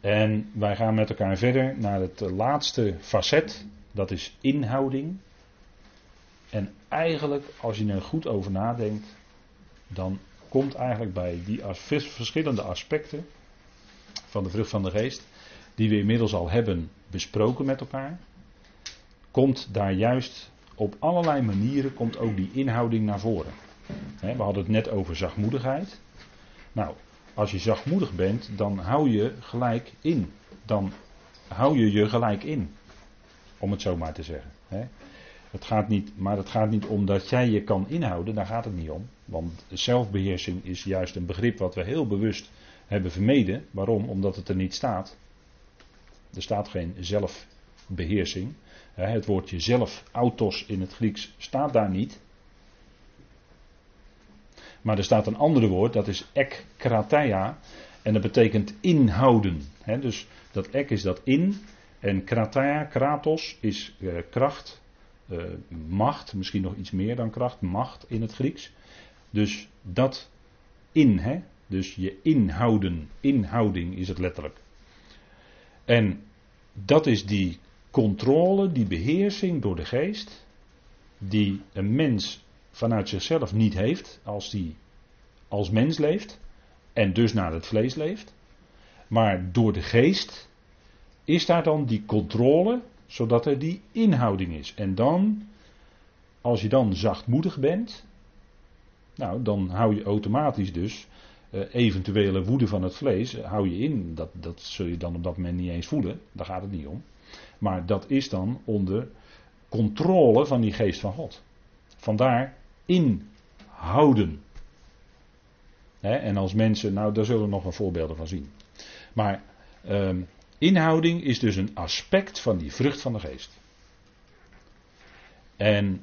En wij gaan met elkaar verder naar het laatste facet, dat is inhouding. En eigenlijk, als je er goed over nadenkt, dan komt eigenlijk bij die verschillende aspecten van de vrucht van de geest, die we inmiddels al hebben besproken met elkaar, komt daar juist op allerlei manieren komt ook die inhouding naar voren. We hadden het net over zachtmoedigheid. Nou, als je zachtmoedig bent, dan hou je gelijk in. Dan hou je je gelijk in. Om het zo maar te zeggen. Het gaat niet, maar het gaat niet om dat jij je kan inhouden, daar gaat het niet om. Want zelfbeheersing is juist een begrip wat we heel bewust hebben vermeden. Waarom? Omdat het er niet staat. Er staat geen zelfbeheersing. Het woordje zelf, autos in het Grieks, staat daar niet. Maar er staat een andere woord, dat is ekkrateia. En dat betekent inhouden. dus dat ek is dat in. En krateia, kratos, is eh, kracht, eh, macht. Misschien nog iets meer dan kracht, macht in het Grieks. Dus dat in, hè? dus je inhouden, inhouding is het letterlijk. En dat is die controle, die beheersing door de geest, die een mens vanuit zichzelf niet heeft als die als mens leeft en dus naar het vlees leeft. Maar door de geest is daar dan die controle, zodat er die inhouding is. En dan, als je dan zachtmoedig bent, nou, dan hou je automatisch dus uh, eventuele woede van het vlees, uh, hou je in. Dat, dat zul je dan op dat moment niet eens voelen, daar gaat het niet om. Maar dat is dan onder controle van die geest van God. Vandaar inhouden. en als mensen, nou daar zullen we nog een voorbeelden van zien. Maar um, inhouding is dus een aspect van die vrucht van de geest. En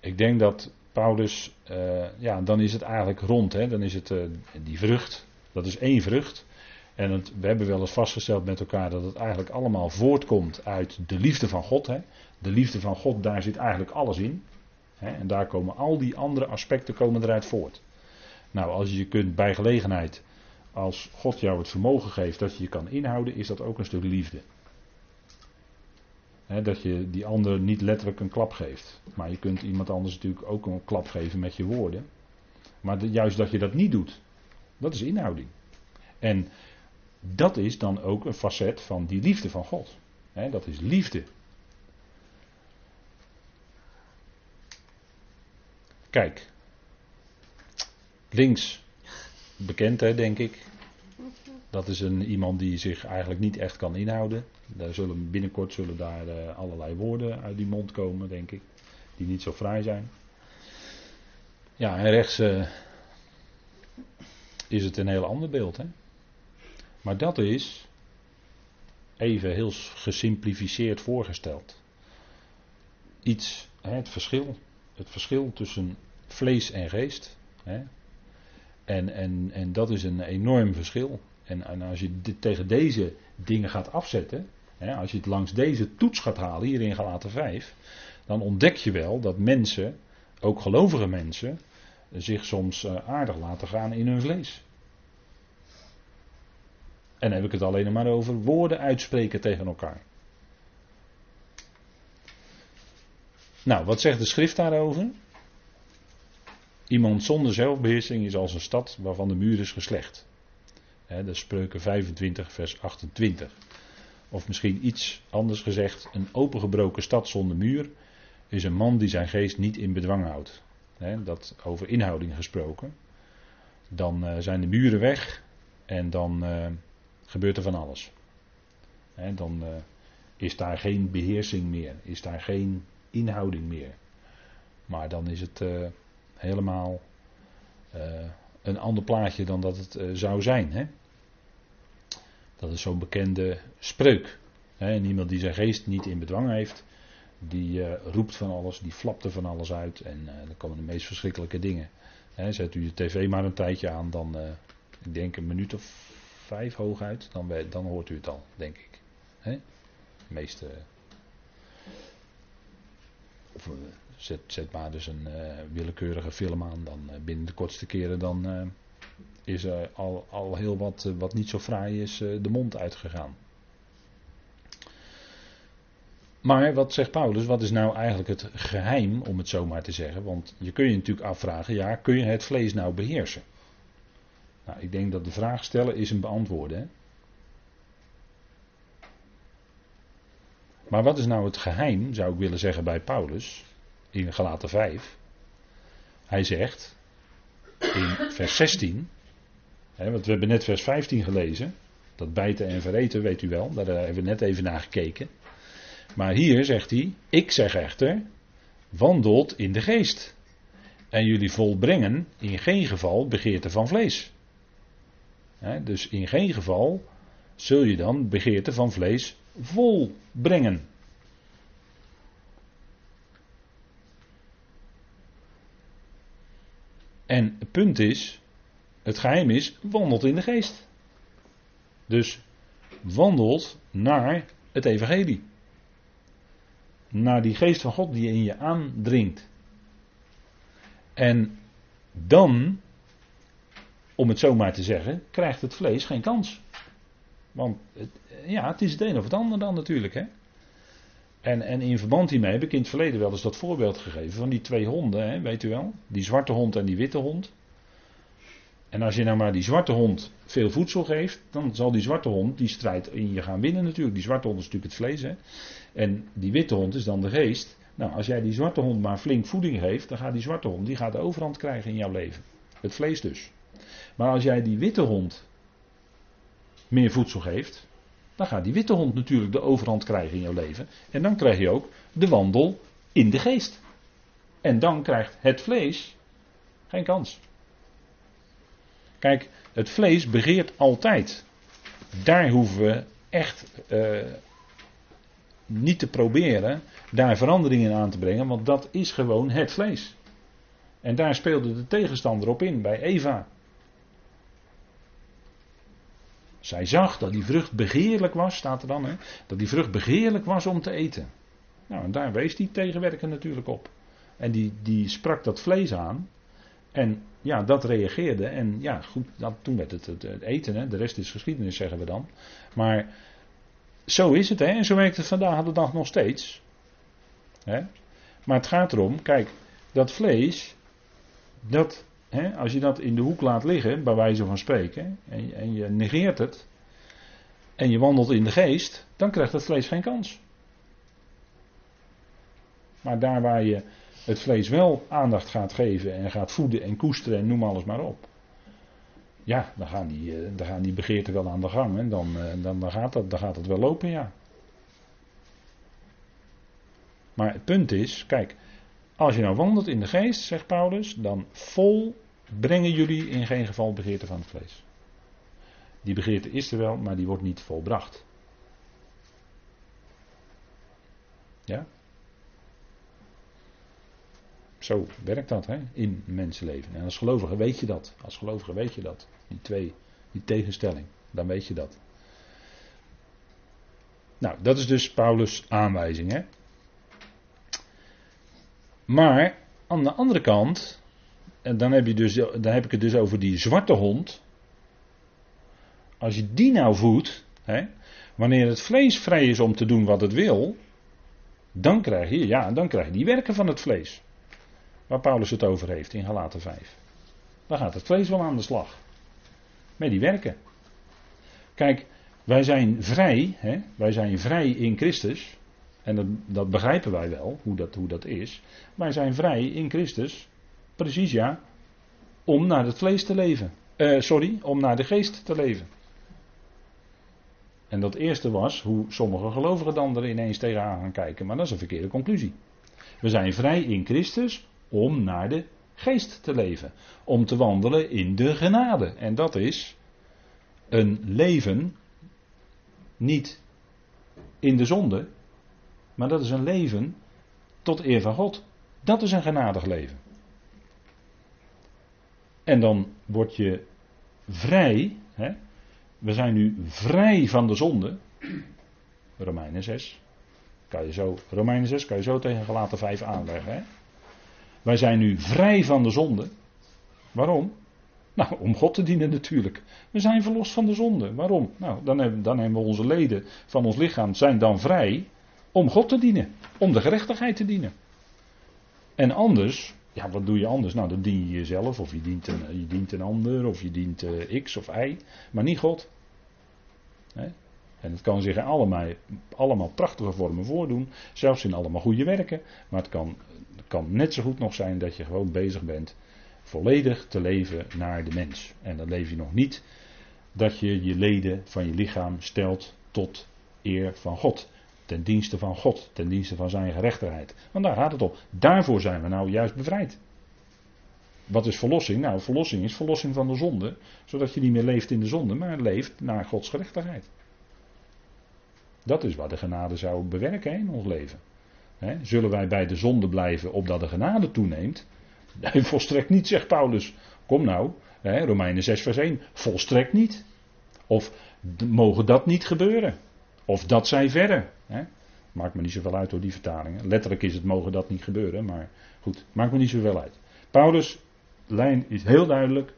ik denk dat Paulus, uh, ja, dan is het eigenlijk rond. Hè? Dan is het uh, die vrucht, dat is één vrucht. En we hebben wel eens vastgesteld met elkaar dat het eigenlijk allemaal voortkomt uit de liefde van God. Hè? De liefde van God, daar zit eigenlijk alles in. En daar komen al die andere aspecten komen eruit voort. Nou, als je je kunt bij gelegenheid, als God jou het vermogen geeft dat je je kan inhouden, is dat ook een stuk liefde. Dat je die ander niet letterlijk een klap geeft. Maar je kunt iemand anders natuurlijk ook een klap geven met je woorden. Maar juist dat je dat niet doet, dat is inhouding. En dat is dan ook een facet van die liefde van God. dat is liefde. Kijk. Links. Bekend hè, denk ik. Dat is een, iemand die zich eigenlijk niet echt kan inhouden. Daar zullen, binnenkort zullen daar uh, allerlei woorden uit die mond komen, denk ik. Die niet zo vrij zijn. Ja, en rechts uh, is het een heel ander beeld. Hè? Maar dat is, even heel gesimplificeerd voorgesteld. Iets, hè, het verschil. Het verschil tussen vlees en geest. Hè? En, en, en dat is een enorm verschil. En, en als je dit tegen deze dingen gaat afzetten, hè, als je het langs deze toets gaat halen, hier in Galaten 5, dan ontdek je wel dat mensen, ook gelovige mensen, zich soms eh, aardig laten gaan in hun vlees. En dan heb ik het alleen maar over woorden uitspreken tegen elkaar. Nou, wat zegt de schrift daarover? Iemand zonder zelfbeheersing is als een stad waarvan de muur is geslecht. Dat is spreuken 25, vers 28. Of misschien iets anders gezegd, een opengebroken stad zonder muur is een man die zijn geest niet in bedwang houdt. dat over inhouding gesproken. Dan uh, zijn de muren weg en dan uh, gebeurt er van alles. dan uh, is daar geen beheersing meer, is daar geen inhouding meer. Maar dan is het helemaal een ander plaatje dan dat het zou zijn. Hè? Dat is zo'n bekende spreuk. En iemand die zijn geest niet in bedwang heeft, die uh, roept van alles, die flapt van alles uit en uh, dan komen de meest verschrikkelijke dingen. zet u de tv maar een tijdje aan, dan, ik denk een minuut of vijf hooguit, dan, dan hoort u het al, denk ik. He? De meeste. Of zet, zet maar dus een willekeurige film aan, dan binnen de kortste keren dan is er al, al heel wat wat niet zo fraai is de mond uitgegaan. Maar wat zegt Paulus, wat is nou eigenlijk het geheim, om het zo maar te zeggen? Want je kun je natuurlijk afvragen, ja, kun je het vlees nou beheersen? Nou, ik denk dat de vraag stellen is een beantwoorden. Maar wat is nou het geheim, zou ik willen zeggen bij Paulus, in Galaten 5? Hij zegt, in vers 16, hè, want we hebben net vers 15 gelezen, dat bijten en vereten, weet u wel, daar hebben we net even naar gekeken. Maar hier zegt hij, ik zeg echter, wandelt in de geest. En jullie volbrengen in geen geval begeerte van vlees. dus in geen geval zul je dan begeerte van vlees volbrengen. En het punt is, het geheim is, wandelt in de geest. Dus wandelt naar het evangelie naar die geest van God die in je aandringt. En dan, om het zo maar te zeggen, krijgt het vlees geen kans. Want het, ja, het is het een of het ander dan natuurlijk. Hè? En, en in verband hiermee heb ik in het verleden wel eens dat voorbeeld gegeven van die twee honden, hè, weet u wel? Die zwarte hond en die witte hond. En als je nou maar die zwarte hond veel voedsel geeft, dan zal die zwarte hond die strijd in je gaan winnen natuurlijk. Die zwarte hond is natuurlijk het vlees. Hè? En die witte hond is dan de geest. Nou, als jij die zwarte hond maar flink voeding geeft, dan gaat die zwarte hond die gaat de overhand krijgen in jouw leven. Het vlees dus. Maar als jij die witte hond meer voedsel geeft, dan gaat die witte hond natuurlijk de overhand krijgen in jouw leven. En dan krijg je ook de wandel in de geest. En dan krijgt het vlees geen kans. Kijk, het vlees begeert altijd. Daar hoeven we echt uh, niet te proberen daar veranderingen aan te brengen, want dat is gewoon het vlees. En daar speelde de tegenstander op in, bij Eva. Zij zag dat die vrucht begeerlijk was, staat er dan, hè? dat die vrucht begeerlijk was om te eten. Nou, en daar wees die tegenwerker natuurlijk op. En die, die sprak dat vlees aan. En ja, dat reageerde. En ja, goed, dat, toen werd het, het, eten. Hè? De rest is geschiedenis, zeggen we dan. Maar zo is het, hè? En zo werkt het vandaag de dag nog steeds. Hè? Maar het gaat erom, kijk, dat vlees, dat, als je dat in de hoek laat liggen, bij wijze van spreken, en, en je negeert het, en je wandelt in de geest, dan krijgt het vlees geen kans. Maar daar waar je het vlees wel aandacht gaat geven en gaat voeden en koesteren en noem alles maar op. Ja, dan gaan die, eh, dan gaan die begeerten wel aan de gang en dan, eh, dan, dan, gaat dat, dan gaat het wel lopen, ja. Maar het punt is, kijk, als je nou wandelt in de geest, zegt Paulus, dan vol brengen jullie in geen geval begeerte van het vlees. Die begeerte is er wel, maar die wordt niet volbracht. Ja? Zo werkt dat hè, in mensenleven. En als gelovige weet je dat. Als gelovige weet je dat. Die twee, die tegenstelling. Dan weet je dat. Nou, dat is dus Paulus' aanwijzing. Hè? Maar aan de andere kant, en dan heb, je dus, dan heb ik het dus over die zwarte hond. Als je die nou voedt, hè, wanneer het vlees vrij is om te doen wat het wil, dan krijg je, ja, dan krijg je die werken van het vlees. Waar Paulus het over heeft in Galaten 5. Dan gaat het vlees wel aan de slag. Met die werken. Kijk, Wij zijn vrij, hè? wij zijn vrij in Christus. En dat, dat begrijpen wij wel, hoe dat, hoe dat is. Wij zijn vrij in Christus, precies ja, om naar het vlees te leven. Uh, sorry, om naar de geest te leven. En dat eerste was hoe sommige gelovigen dan er ineens tegenaan gaan kijken. Maar dat is een verkeerde conclusie. We zijn vrij in Christus om naar de geest te leven. Om te wandelen in de genade. En dat is een leven niet in de zonde, maar dat is een leven tot eer van God. Dat is een genadig leven. En dan word je vrij. Hè? We zijn nu vrij van de zonde. Romeinen 6. Kan je zo, Romeinen 6 kan je zo tegen gelaten 5 aanleggen. Hè? Wij zijn nu vrij van de zonde. Waarom? Nou, om God te dienen natuurlijk. We zijn verlost van de zonde. Waarom? Nou, dan hebben, dan hebben we onze leden van ons lichaam zijn dan vrij om God te dienen. Om de gerechtigheid te dienen. En anders, ja, wat doe je anders? Nou, dan dien je jezelf, of je dient een, je dient een ander, of je dient uh, X of Y, maar niet God. En het kan zich in allemaal, allemaal prachtige vormen voordoen, zelfs in allemaal goede werken. Maar het kan, kan net zo goed nog zijn dat je gewoon bezig bent volledig te leven naar de mens. En dan leef je nog niet dat je je leden van je lichaam stelt tot eer van God. Ten dienste van God, ten dienste van zijn gerechtigheid. Want daar gaat het om. Daarvoor zijn we nou juist bevrijd. Wat is verlossing? Nou, verlossing is verlossing van de zonde. Zodat je niet meer leeft in de zonde, maar leeft naar Gods gerechtigheid. Dat is wat de genade zou bewerken in ons leven. zullen wij bij de zonde blijven opdat de genade toeneemt? Nee, volstrekt niet, zegt Paulus. Kom nou, Romeinen 6 vers 1. Volstrekt niet. Of mogen dat niet gebeuren? Of dat zij verre. Hè? Maakt me niet zoveel uit door die vertalingen. Letterlijk is het mogen dat niet gebeuren, maar goed, maakt me niet zoveel uit. Paulus' lijn is heel duidelijk.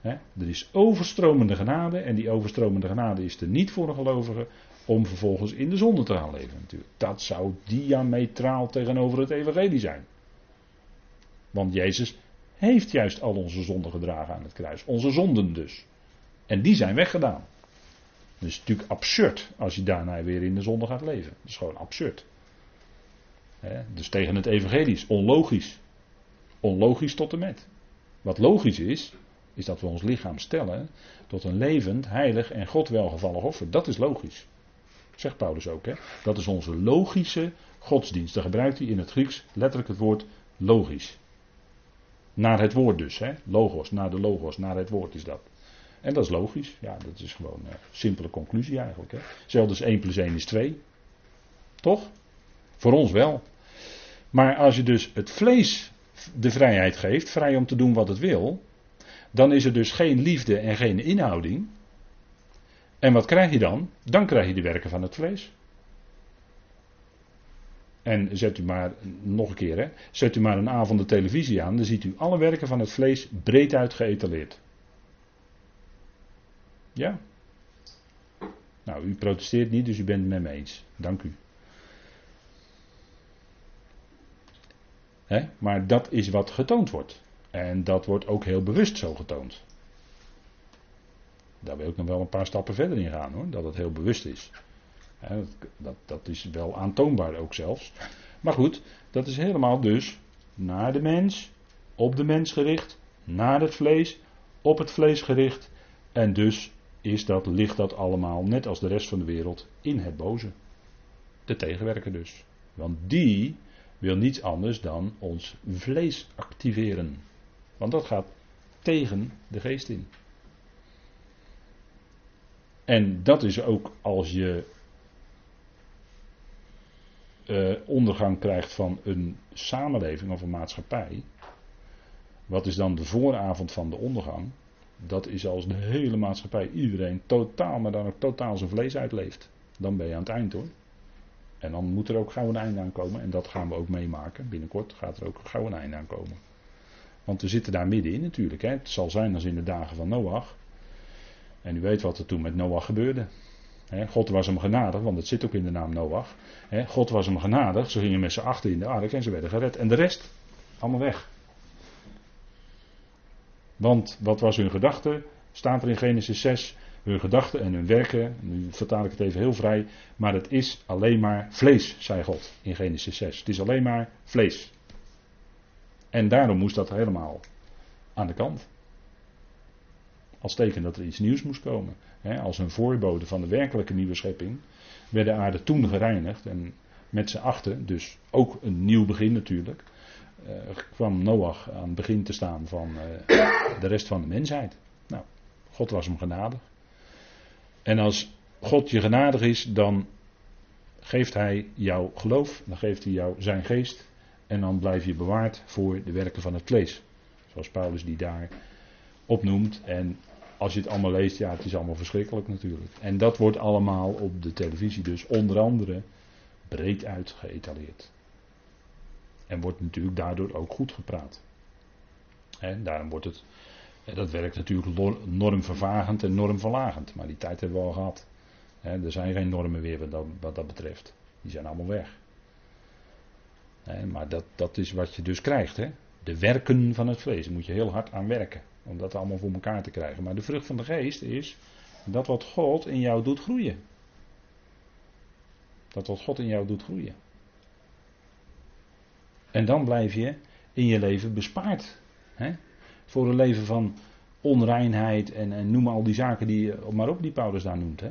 Hè? Er is overstromende genade en die overstromende genade is er niet voor een gelovige om vervolgens in de zonde te gaan leven natuurlijk. Dat zou diametraal tegenover het evangelie zijn. Want Jezus heeft juist al onze zonden gedragen aan het kruis. Onze zonden dus. En die zijn weggedaan. Het is natuurlijk absurd als je daarna weer in de zonde gaat leven. Dat is gewoon absurd. dus tegen het evangelie is onlogisch. Onlogisch tot en met. Wat logisch is, is dat we ons lichaam stellen tot een levend, heilig en God welgevallig offer. Dat is logisch. Zegt Paulus ook. Dat is onze logische godsdienst. Daar gebruikt hij in het Grieks letterlijk het woord logisch. Naar het woord dus, hè? logos, naar de logos, naar het woord is dat. En dat is logisch, ja, dat is gewoon een simpele conclusie eigenlijk. Hè? Zelfs 1 plus 1 is 2. Toch? Voor ons wel. Maar als je dus het vlees de vrijheid geeft, vrij om te doen wat het wil, dan is er dus geen liefde en geen inhouding. En wat krijg je dan? Dan krijg je de werken van het vlees. En zet u maar, nog een keer hè, zet u maar een avond de televisie aan, dan ziet u alle werken van het vlees breed uit geëtaleerd. Ja. Nou, u protesteert niet, dus u bent het met me eens. Dank u. Maar dat is wat getoond wordt. En dat wordt ook heel bewust zo getoond. Daar wil ik nog wel een paar stappen verder in gaan hoor, dat het heel bewust is dat, dat is wel aantoonbaar ook zelfs. Maar goed, dat is helemaal dus naar de mens, op de mens gericht, naar het vlees, op het vlees gericht. En dus is dat, ligt dat allemaal, net als de rest van de wereld, in het boze. De tegenwerker dus. Want die wil niets anders dan ons vlees activeren. Want dat gaat tegen de geest in. En dat is ook als je uh, ondergang krijgt van een samenleving of een maatschappij. Wat is dan de vooravond van de ondergang? Dat is als de hele maatschappij, iedereen totaal, maar dan ook totaal zijn vlees uitleeft. Dan ben je aan het eind hoor. En dan moet er ook gauw een einde aan komen. En dat gaan we ook meemaken. Binnenkort gaat er ook gauw een einde aan komen. Want we zitten daar middenin natuurlijk. Hè. Het zal zijn als in de dagen van Noach. En u weet wat er toen met Noach gebeurde. God was hem genadig, want het zit ook in de naam Noach. God was hem genadig, ze gingen met z'n achter in de ark en ze werden gered. En de rest, allemaal weg. Want wat was hun gedachte? Staat er in Genesis 6. hun gedachten en hun werken, nu vertaal ik het even heel vrij, maar het is alleen maar vlees, zei God in Genesis 6. Het is alleen maar vlees. En daarom moest dat helemaal aan de kant. Als teken dat er iets nieuws moest komen. als een voorbode van de werkelijke nieuwe schepping werd de aarde toen gereinigd. En met z'n achten, dus ook een nieuw begin natuurlijk, kwam Noach aan het begin te staan van uh, de rest van de mensheid. Nou, God was hem genadig. En als God je genadig is, dan geeft hij jou geloof, dan geeft hij jou zijn geest. En dan blijf je bewaard voor de werken van het vlees. Zoals Paulus die daar opnoemt. En als je het allemaal leest, ja, het is allemaal verschrikkelijk natuurlijk. En dat wordt allemaal op de televisie dus onder andere breed uit geëtaleerd. En wordt natuurlijk daardoor ook goed gepraat. En daarom wordt het, dat werkt natuurlijk normvervagend en normverlagend. Maar die tijd hebben we al gehad. Er zijn geen normen meer wat dat, wat dat betreft. Die zijn allemaal weg. Maar dat, dat is wat je dus krijgt. Hè? De werken van het vlees. Daar moet je heel hard aan werken. Om dat allemaal voor elkaar te krijgen. Maar de vrucht van de geest is dat wat God in jou doet groeien. Dat wat God in jou doet groeien. En dan blijf je in je leven bespaard. Hè? Voor een leven van onreinheid en, en noem al die zaken die maar op die Paulus daar noemt. Hè?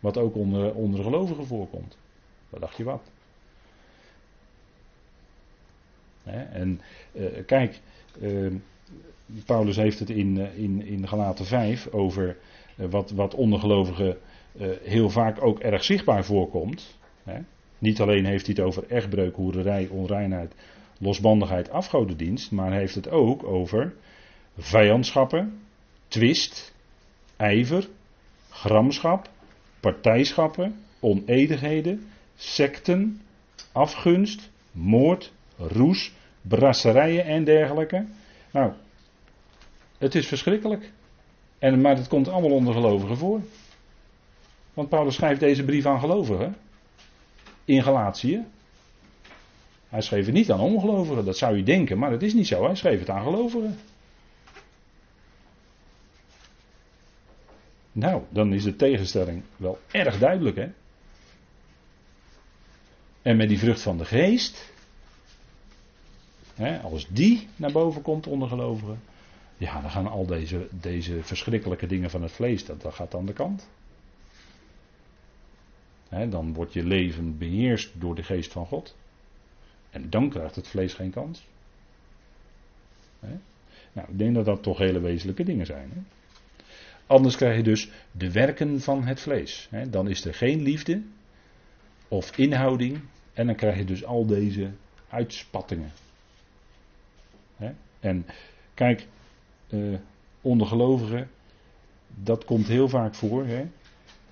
Wat ook onder, onder gelovigen voorkomt. Wat dacht je wat? Hè? En uh, kijk, uh, Paulus heeft het in, uh, in, in Galaten 5 over wat, wat ondergelovigen heel vaak ook erg zichtbaar voorkomt. Hè? Niet alleen heeft hij het over echtbreuk, hoererij, onreinheid, losbandigheid, afgodendienst, maar heeft het ook over vijandschappen, twist, ijver, gramschap, partijschappen, onedigheden, secten, afgunst, moord, roes, brasserijen en dergelijke. Nou, het is verschrikkelijk. En, maar het komt allemaal onder gelovigen voor. Want Paulus schrijft deze brief aan gelovigen in Galatië. Hij schreef het niet aan ongelovigen, dat zou je denken, maar dat is niet zo. Hij schreef het aan gelovigen. Nou, dan is de tegenstelling wel erg duidelijk, hè? En met die vrucht van de geest, hè, als die naar boven komt onder gelovigen, ja, dan gaan al deze, deze verschrikkelijke dingen van het vlees, dat, dat gaat aan de kant dan wordt je leven beheerst door de geest van God. En dan krijgt het vlees geen kans. Nou, ik denk dat dat toch hele wezenlijke dingen zijn. Anders krijg je dus de werken van het vlees. dan is er geen liefde of inhouding. En dan krijg je dus al deze uitspattingen. En kijk, uh, onder gelovigen, dat komt heel vaak voor.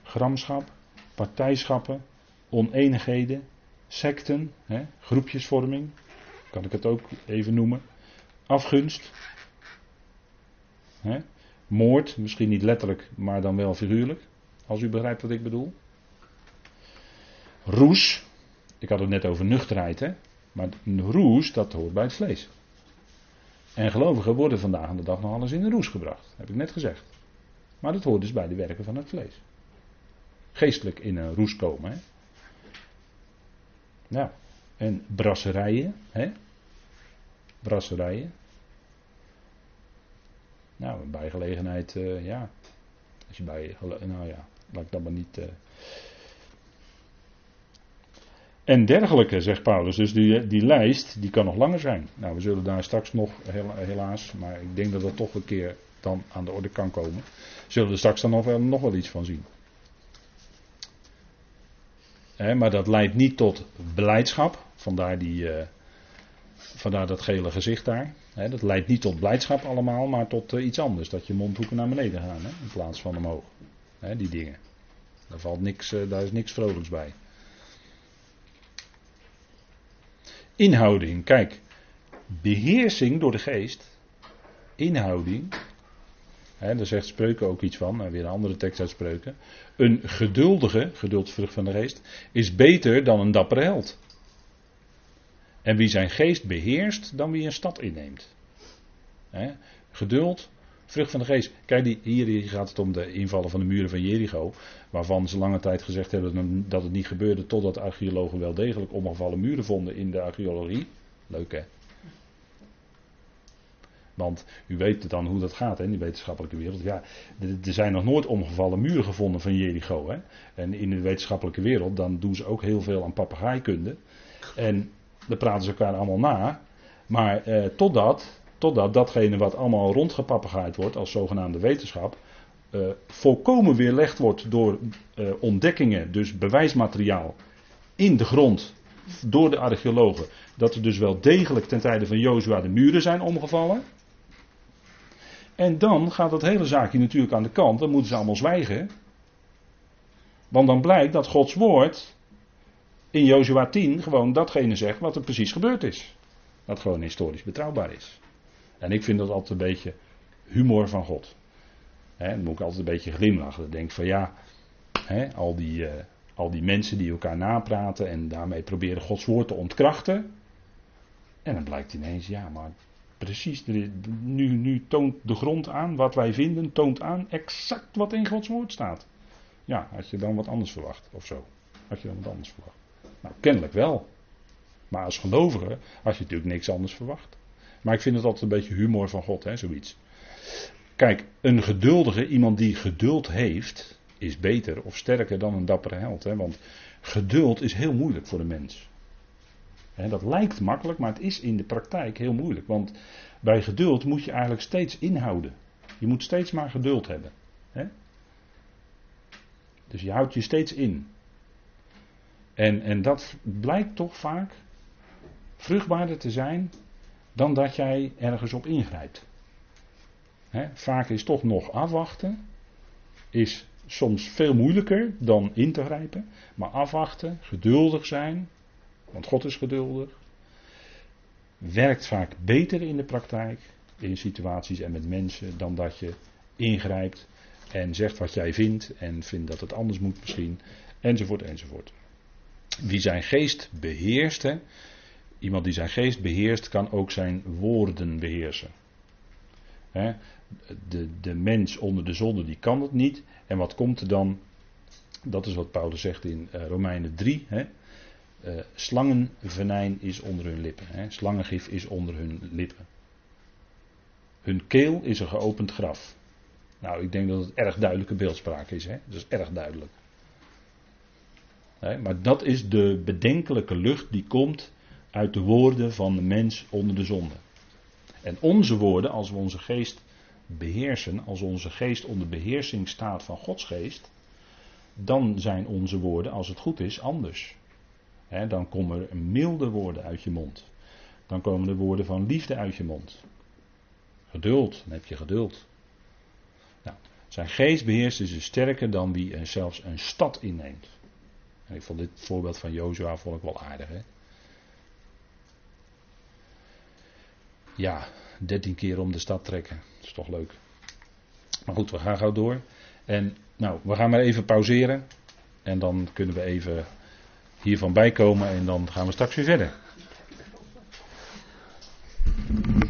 Gramschap, partijschappen, oneenigheden, secten, hè, groepjesvorming, kan ik het ook even noemen, afgunst, hè, moord, misschien niet letterlijk, maar dan wel figuurlijk, als u begrijpt wat ik bedoel. Roes, ik had het net over nuchterheid, hè, maar roes, dat hoort bij het vlees. En gelovigen worden vandaag aan de dag nog alles in de roes gebracht, heb ik net gezegd. Maar dat hoort dus bij de werken van het vlees geestelijk in een roes komen. Hè? Nou, en brasserijen, hè? Brasserijen. Nou, bij gelegenheid, uh, ja. Als je bij, nou ja, laat ik dat maar niet. Uh... En dergelijke, zegt Paulus. Dus die, die lijst, die kan nog langer zijn. Nou, we zullen daar straks nog, helaas, maar ik denk dat dat toch een keer dan aan de orde kan komen. Zullen we straks dan nog nog wel iets van zien maar dat leidt niet tot blijdschap. Vandaar, die, uh, vandaar dat gele gezicht daar. dat leidt niet tot blijdschap allemaal, maar tot uh, iets anders. Dat je mondhoeken naar beneden gaan in plaats van omhoog. die dingen. Daar, valt niks, uh, daar is niks vrolijks bij. Inhouding, kijk. Beheersing door de geest. Inhouding daar zegt Spreuken ook iets van, weer een andere tekst uit Spreuken. Een geduldige, geduldsvrucht van de geest, is beter dan een dappere held. En wie zijn geest beheerst, dan wie een stad inneemt. geduld, Vrucht van de geest. Kijk, die, hier gaat het om de invallen van de muren van Jericho. Waarvan ze lange tijd gezegd hebben dat het niet gebeurde. Totdat archeologen wel degelijk omgevallen muren vonden in de archeologie. Leuk hè? Want u weet dan hoe dat gaat hè, in de wetenschappelijke wereld. Ja, er zijn nog nooit omgevallen muren gevonden van Jericho. Hè. En in de wetenschappelijke wereld dan doen ze ook heel veel aan papegaaikunde. En dan praten ze elkaar allemaal na. Maar eh, totdat, totdat datgene wat allemaal rondgepapegaaid wordt als zogenaamde wetenschap. Eh, volkomen weerlegd wordt door eh, ontdekkingen, dus bewijsmateriaal in de grond door de archeologen. Dat er dus wel degelijk ten tijde van Jozua de muren zijn omgevallen. En dan gaat dat hele zaakje natuurlijk aan de kant. Dan moeten ze allemaal zwijgen. Want dan blijkt dat Gods woord in Jozua 10 gewoon datgene zegt wat er precies gebeurd is. Dat gewoon historisch betrouwbaar is. En ik vind dat altijd een beetje humor van God. dan moet ik altijd een beetje glimlachen. Dan denk ik van ja, al, die, eh, al die mensen die elkaar napraten en daarmee proberen Gods woord te ontkrachten. En dan blijkt ineens, ja, maar Precies, nu, nu toont de grond aan, wat wij vinden, toont aan exact wat in Gods woord staat. Ja, had je dan wat anders verwacht of zo? Had je dan wat anders verwacht? Nou, kennelijk wel. Maar als gelovige had je natuurlijk niks anders verwacht. Maar ik vind het altijd een beetje humor van God, hè, zoiets. Kijk, een geduldige, iemand die geduld heeft, is beter of sterker dan een dappere held. Hè? Want geduld is heel moeilijk voor de mens dat lijkt makkelijk, maar het is in de praktijk heel moeilijk. Want bij geduld moet je eigenlijk steeds inhouden. Je moet steeds maar geduld hebben. Dus je houdt je steeds in. En, en dat blijkt toch vaak vruchtbaarder te zijn dan dat jij ergens op ingrijpt. vaak is toch nog afwachten, is soms veel moeilijker dan in te grijpen. Maar afwachten, geduldig zijn, want God is geduldig. Werkt vaak beter in de praktijk, in situaties en met mensen, dan dat je ingrijpt en zegt wat jij vindt en vindt dat het anders moet misschien, enzovoort, enzovoort. Wie zijn geest beheerst, hè, iemand die zijn geest beheerst, kan ook zijn woorden beheersen. Hè, de, de mens onder de zonde, die kan het niet. En wat komt er dan? Dat is wat Paulus zegt in uh, Romeinen 3. Hè, uh, slangenvenijn is onder hun lippen. Hè. Slangengif is onder hun lippen. Hun keel is een geopend graf. Nou, ik denk dat het erg duidelijke beeldspraak is. Hè? Dat is erg duidelijk. maar dat is de bedenkelijke lucht die komt uit de woorden van de mens onder de zonde. En onze woorden, als we onze geest beheersen, als onze geest onder beheersing staat van Gods geest, dan zijn onze woorden, als het goed is, anders dan komen milde woorden uit je mond. Dan komen de woorden van liefde uit je mond. Geduld, dan heb je geduld. Nou, zijn geest beheerst is dus sterker dan wie zelfs een stad inneemt. En ik vond dit voorbeeld van Jozua vond wel aardig. Hè? Ja, dertien keer om de stad trekken. Dat is toch leuk. Maar goed, we gaan gauw door. En nou, we gaan maar even pauzeren. En dan kunnen we even hiervan bijkomen en dan gaan we straks weer verder.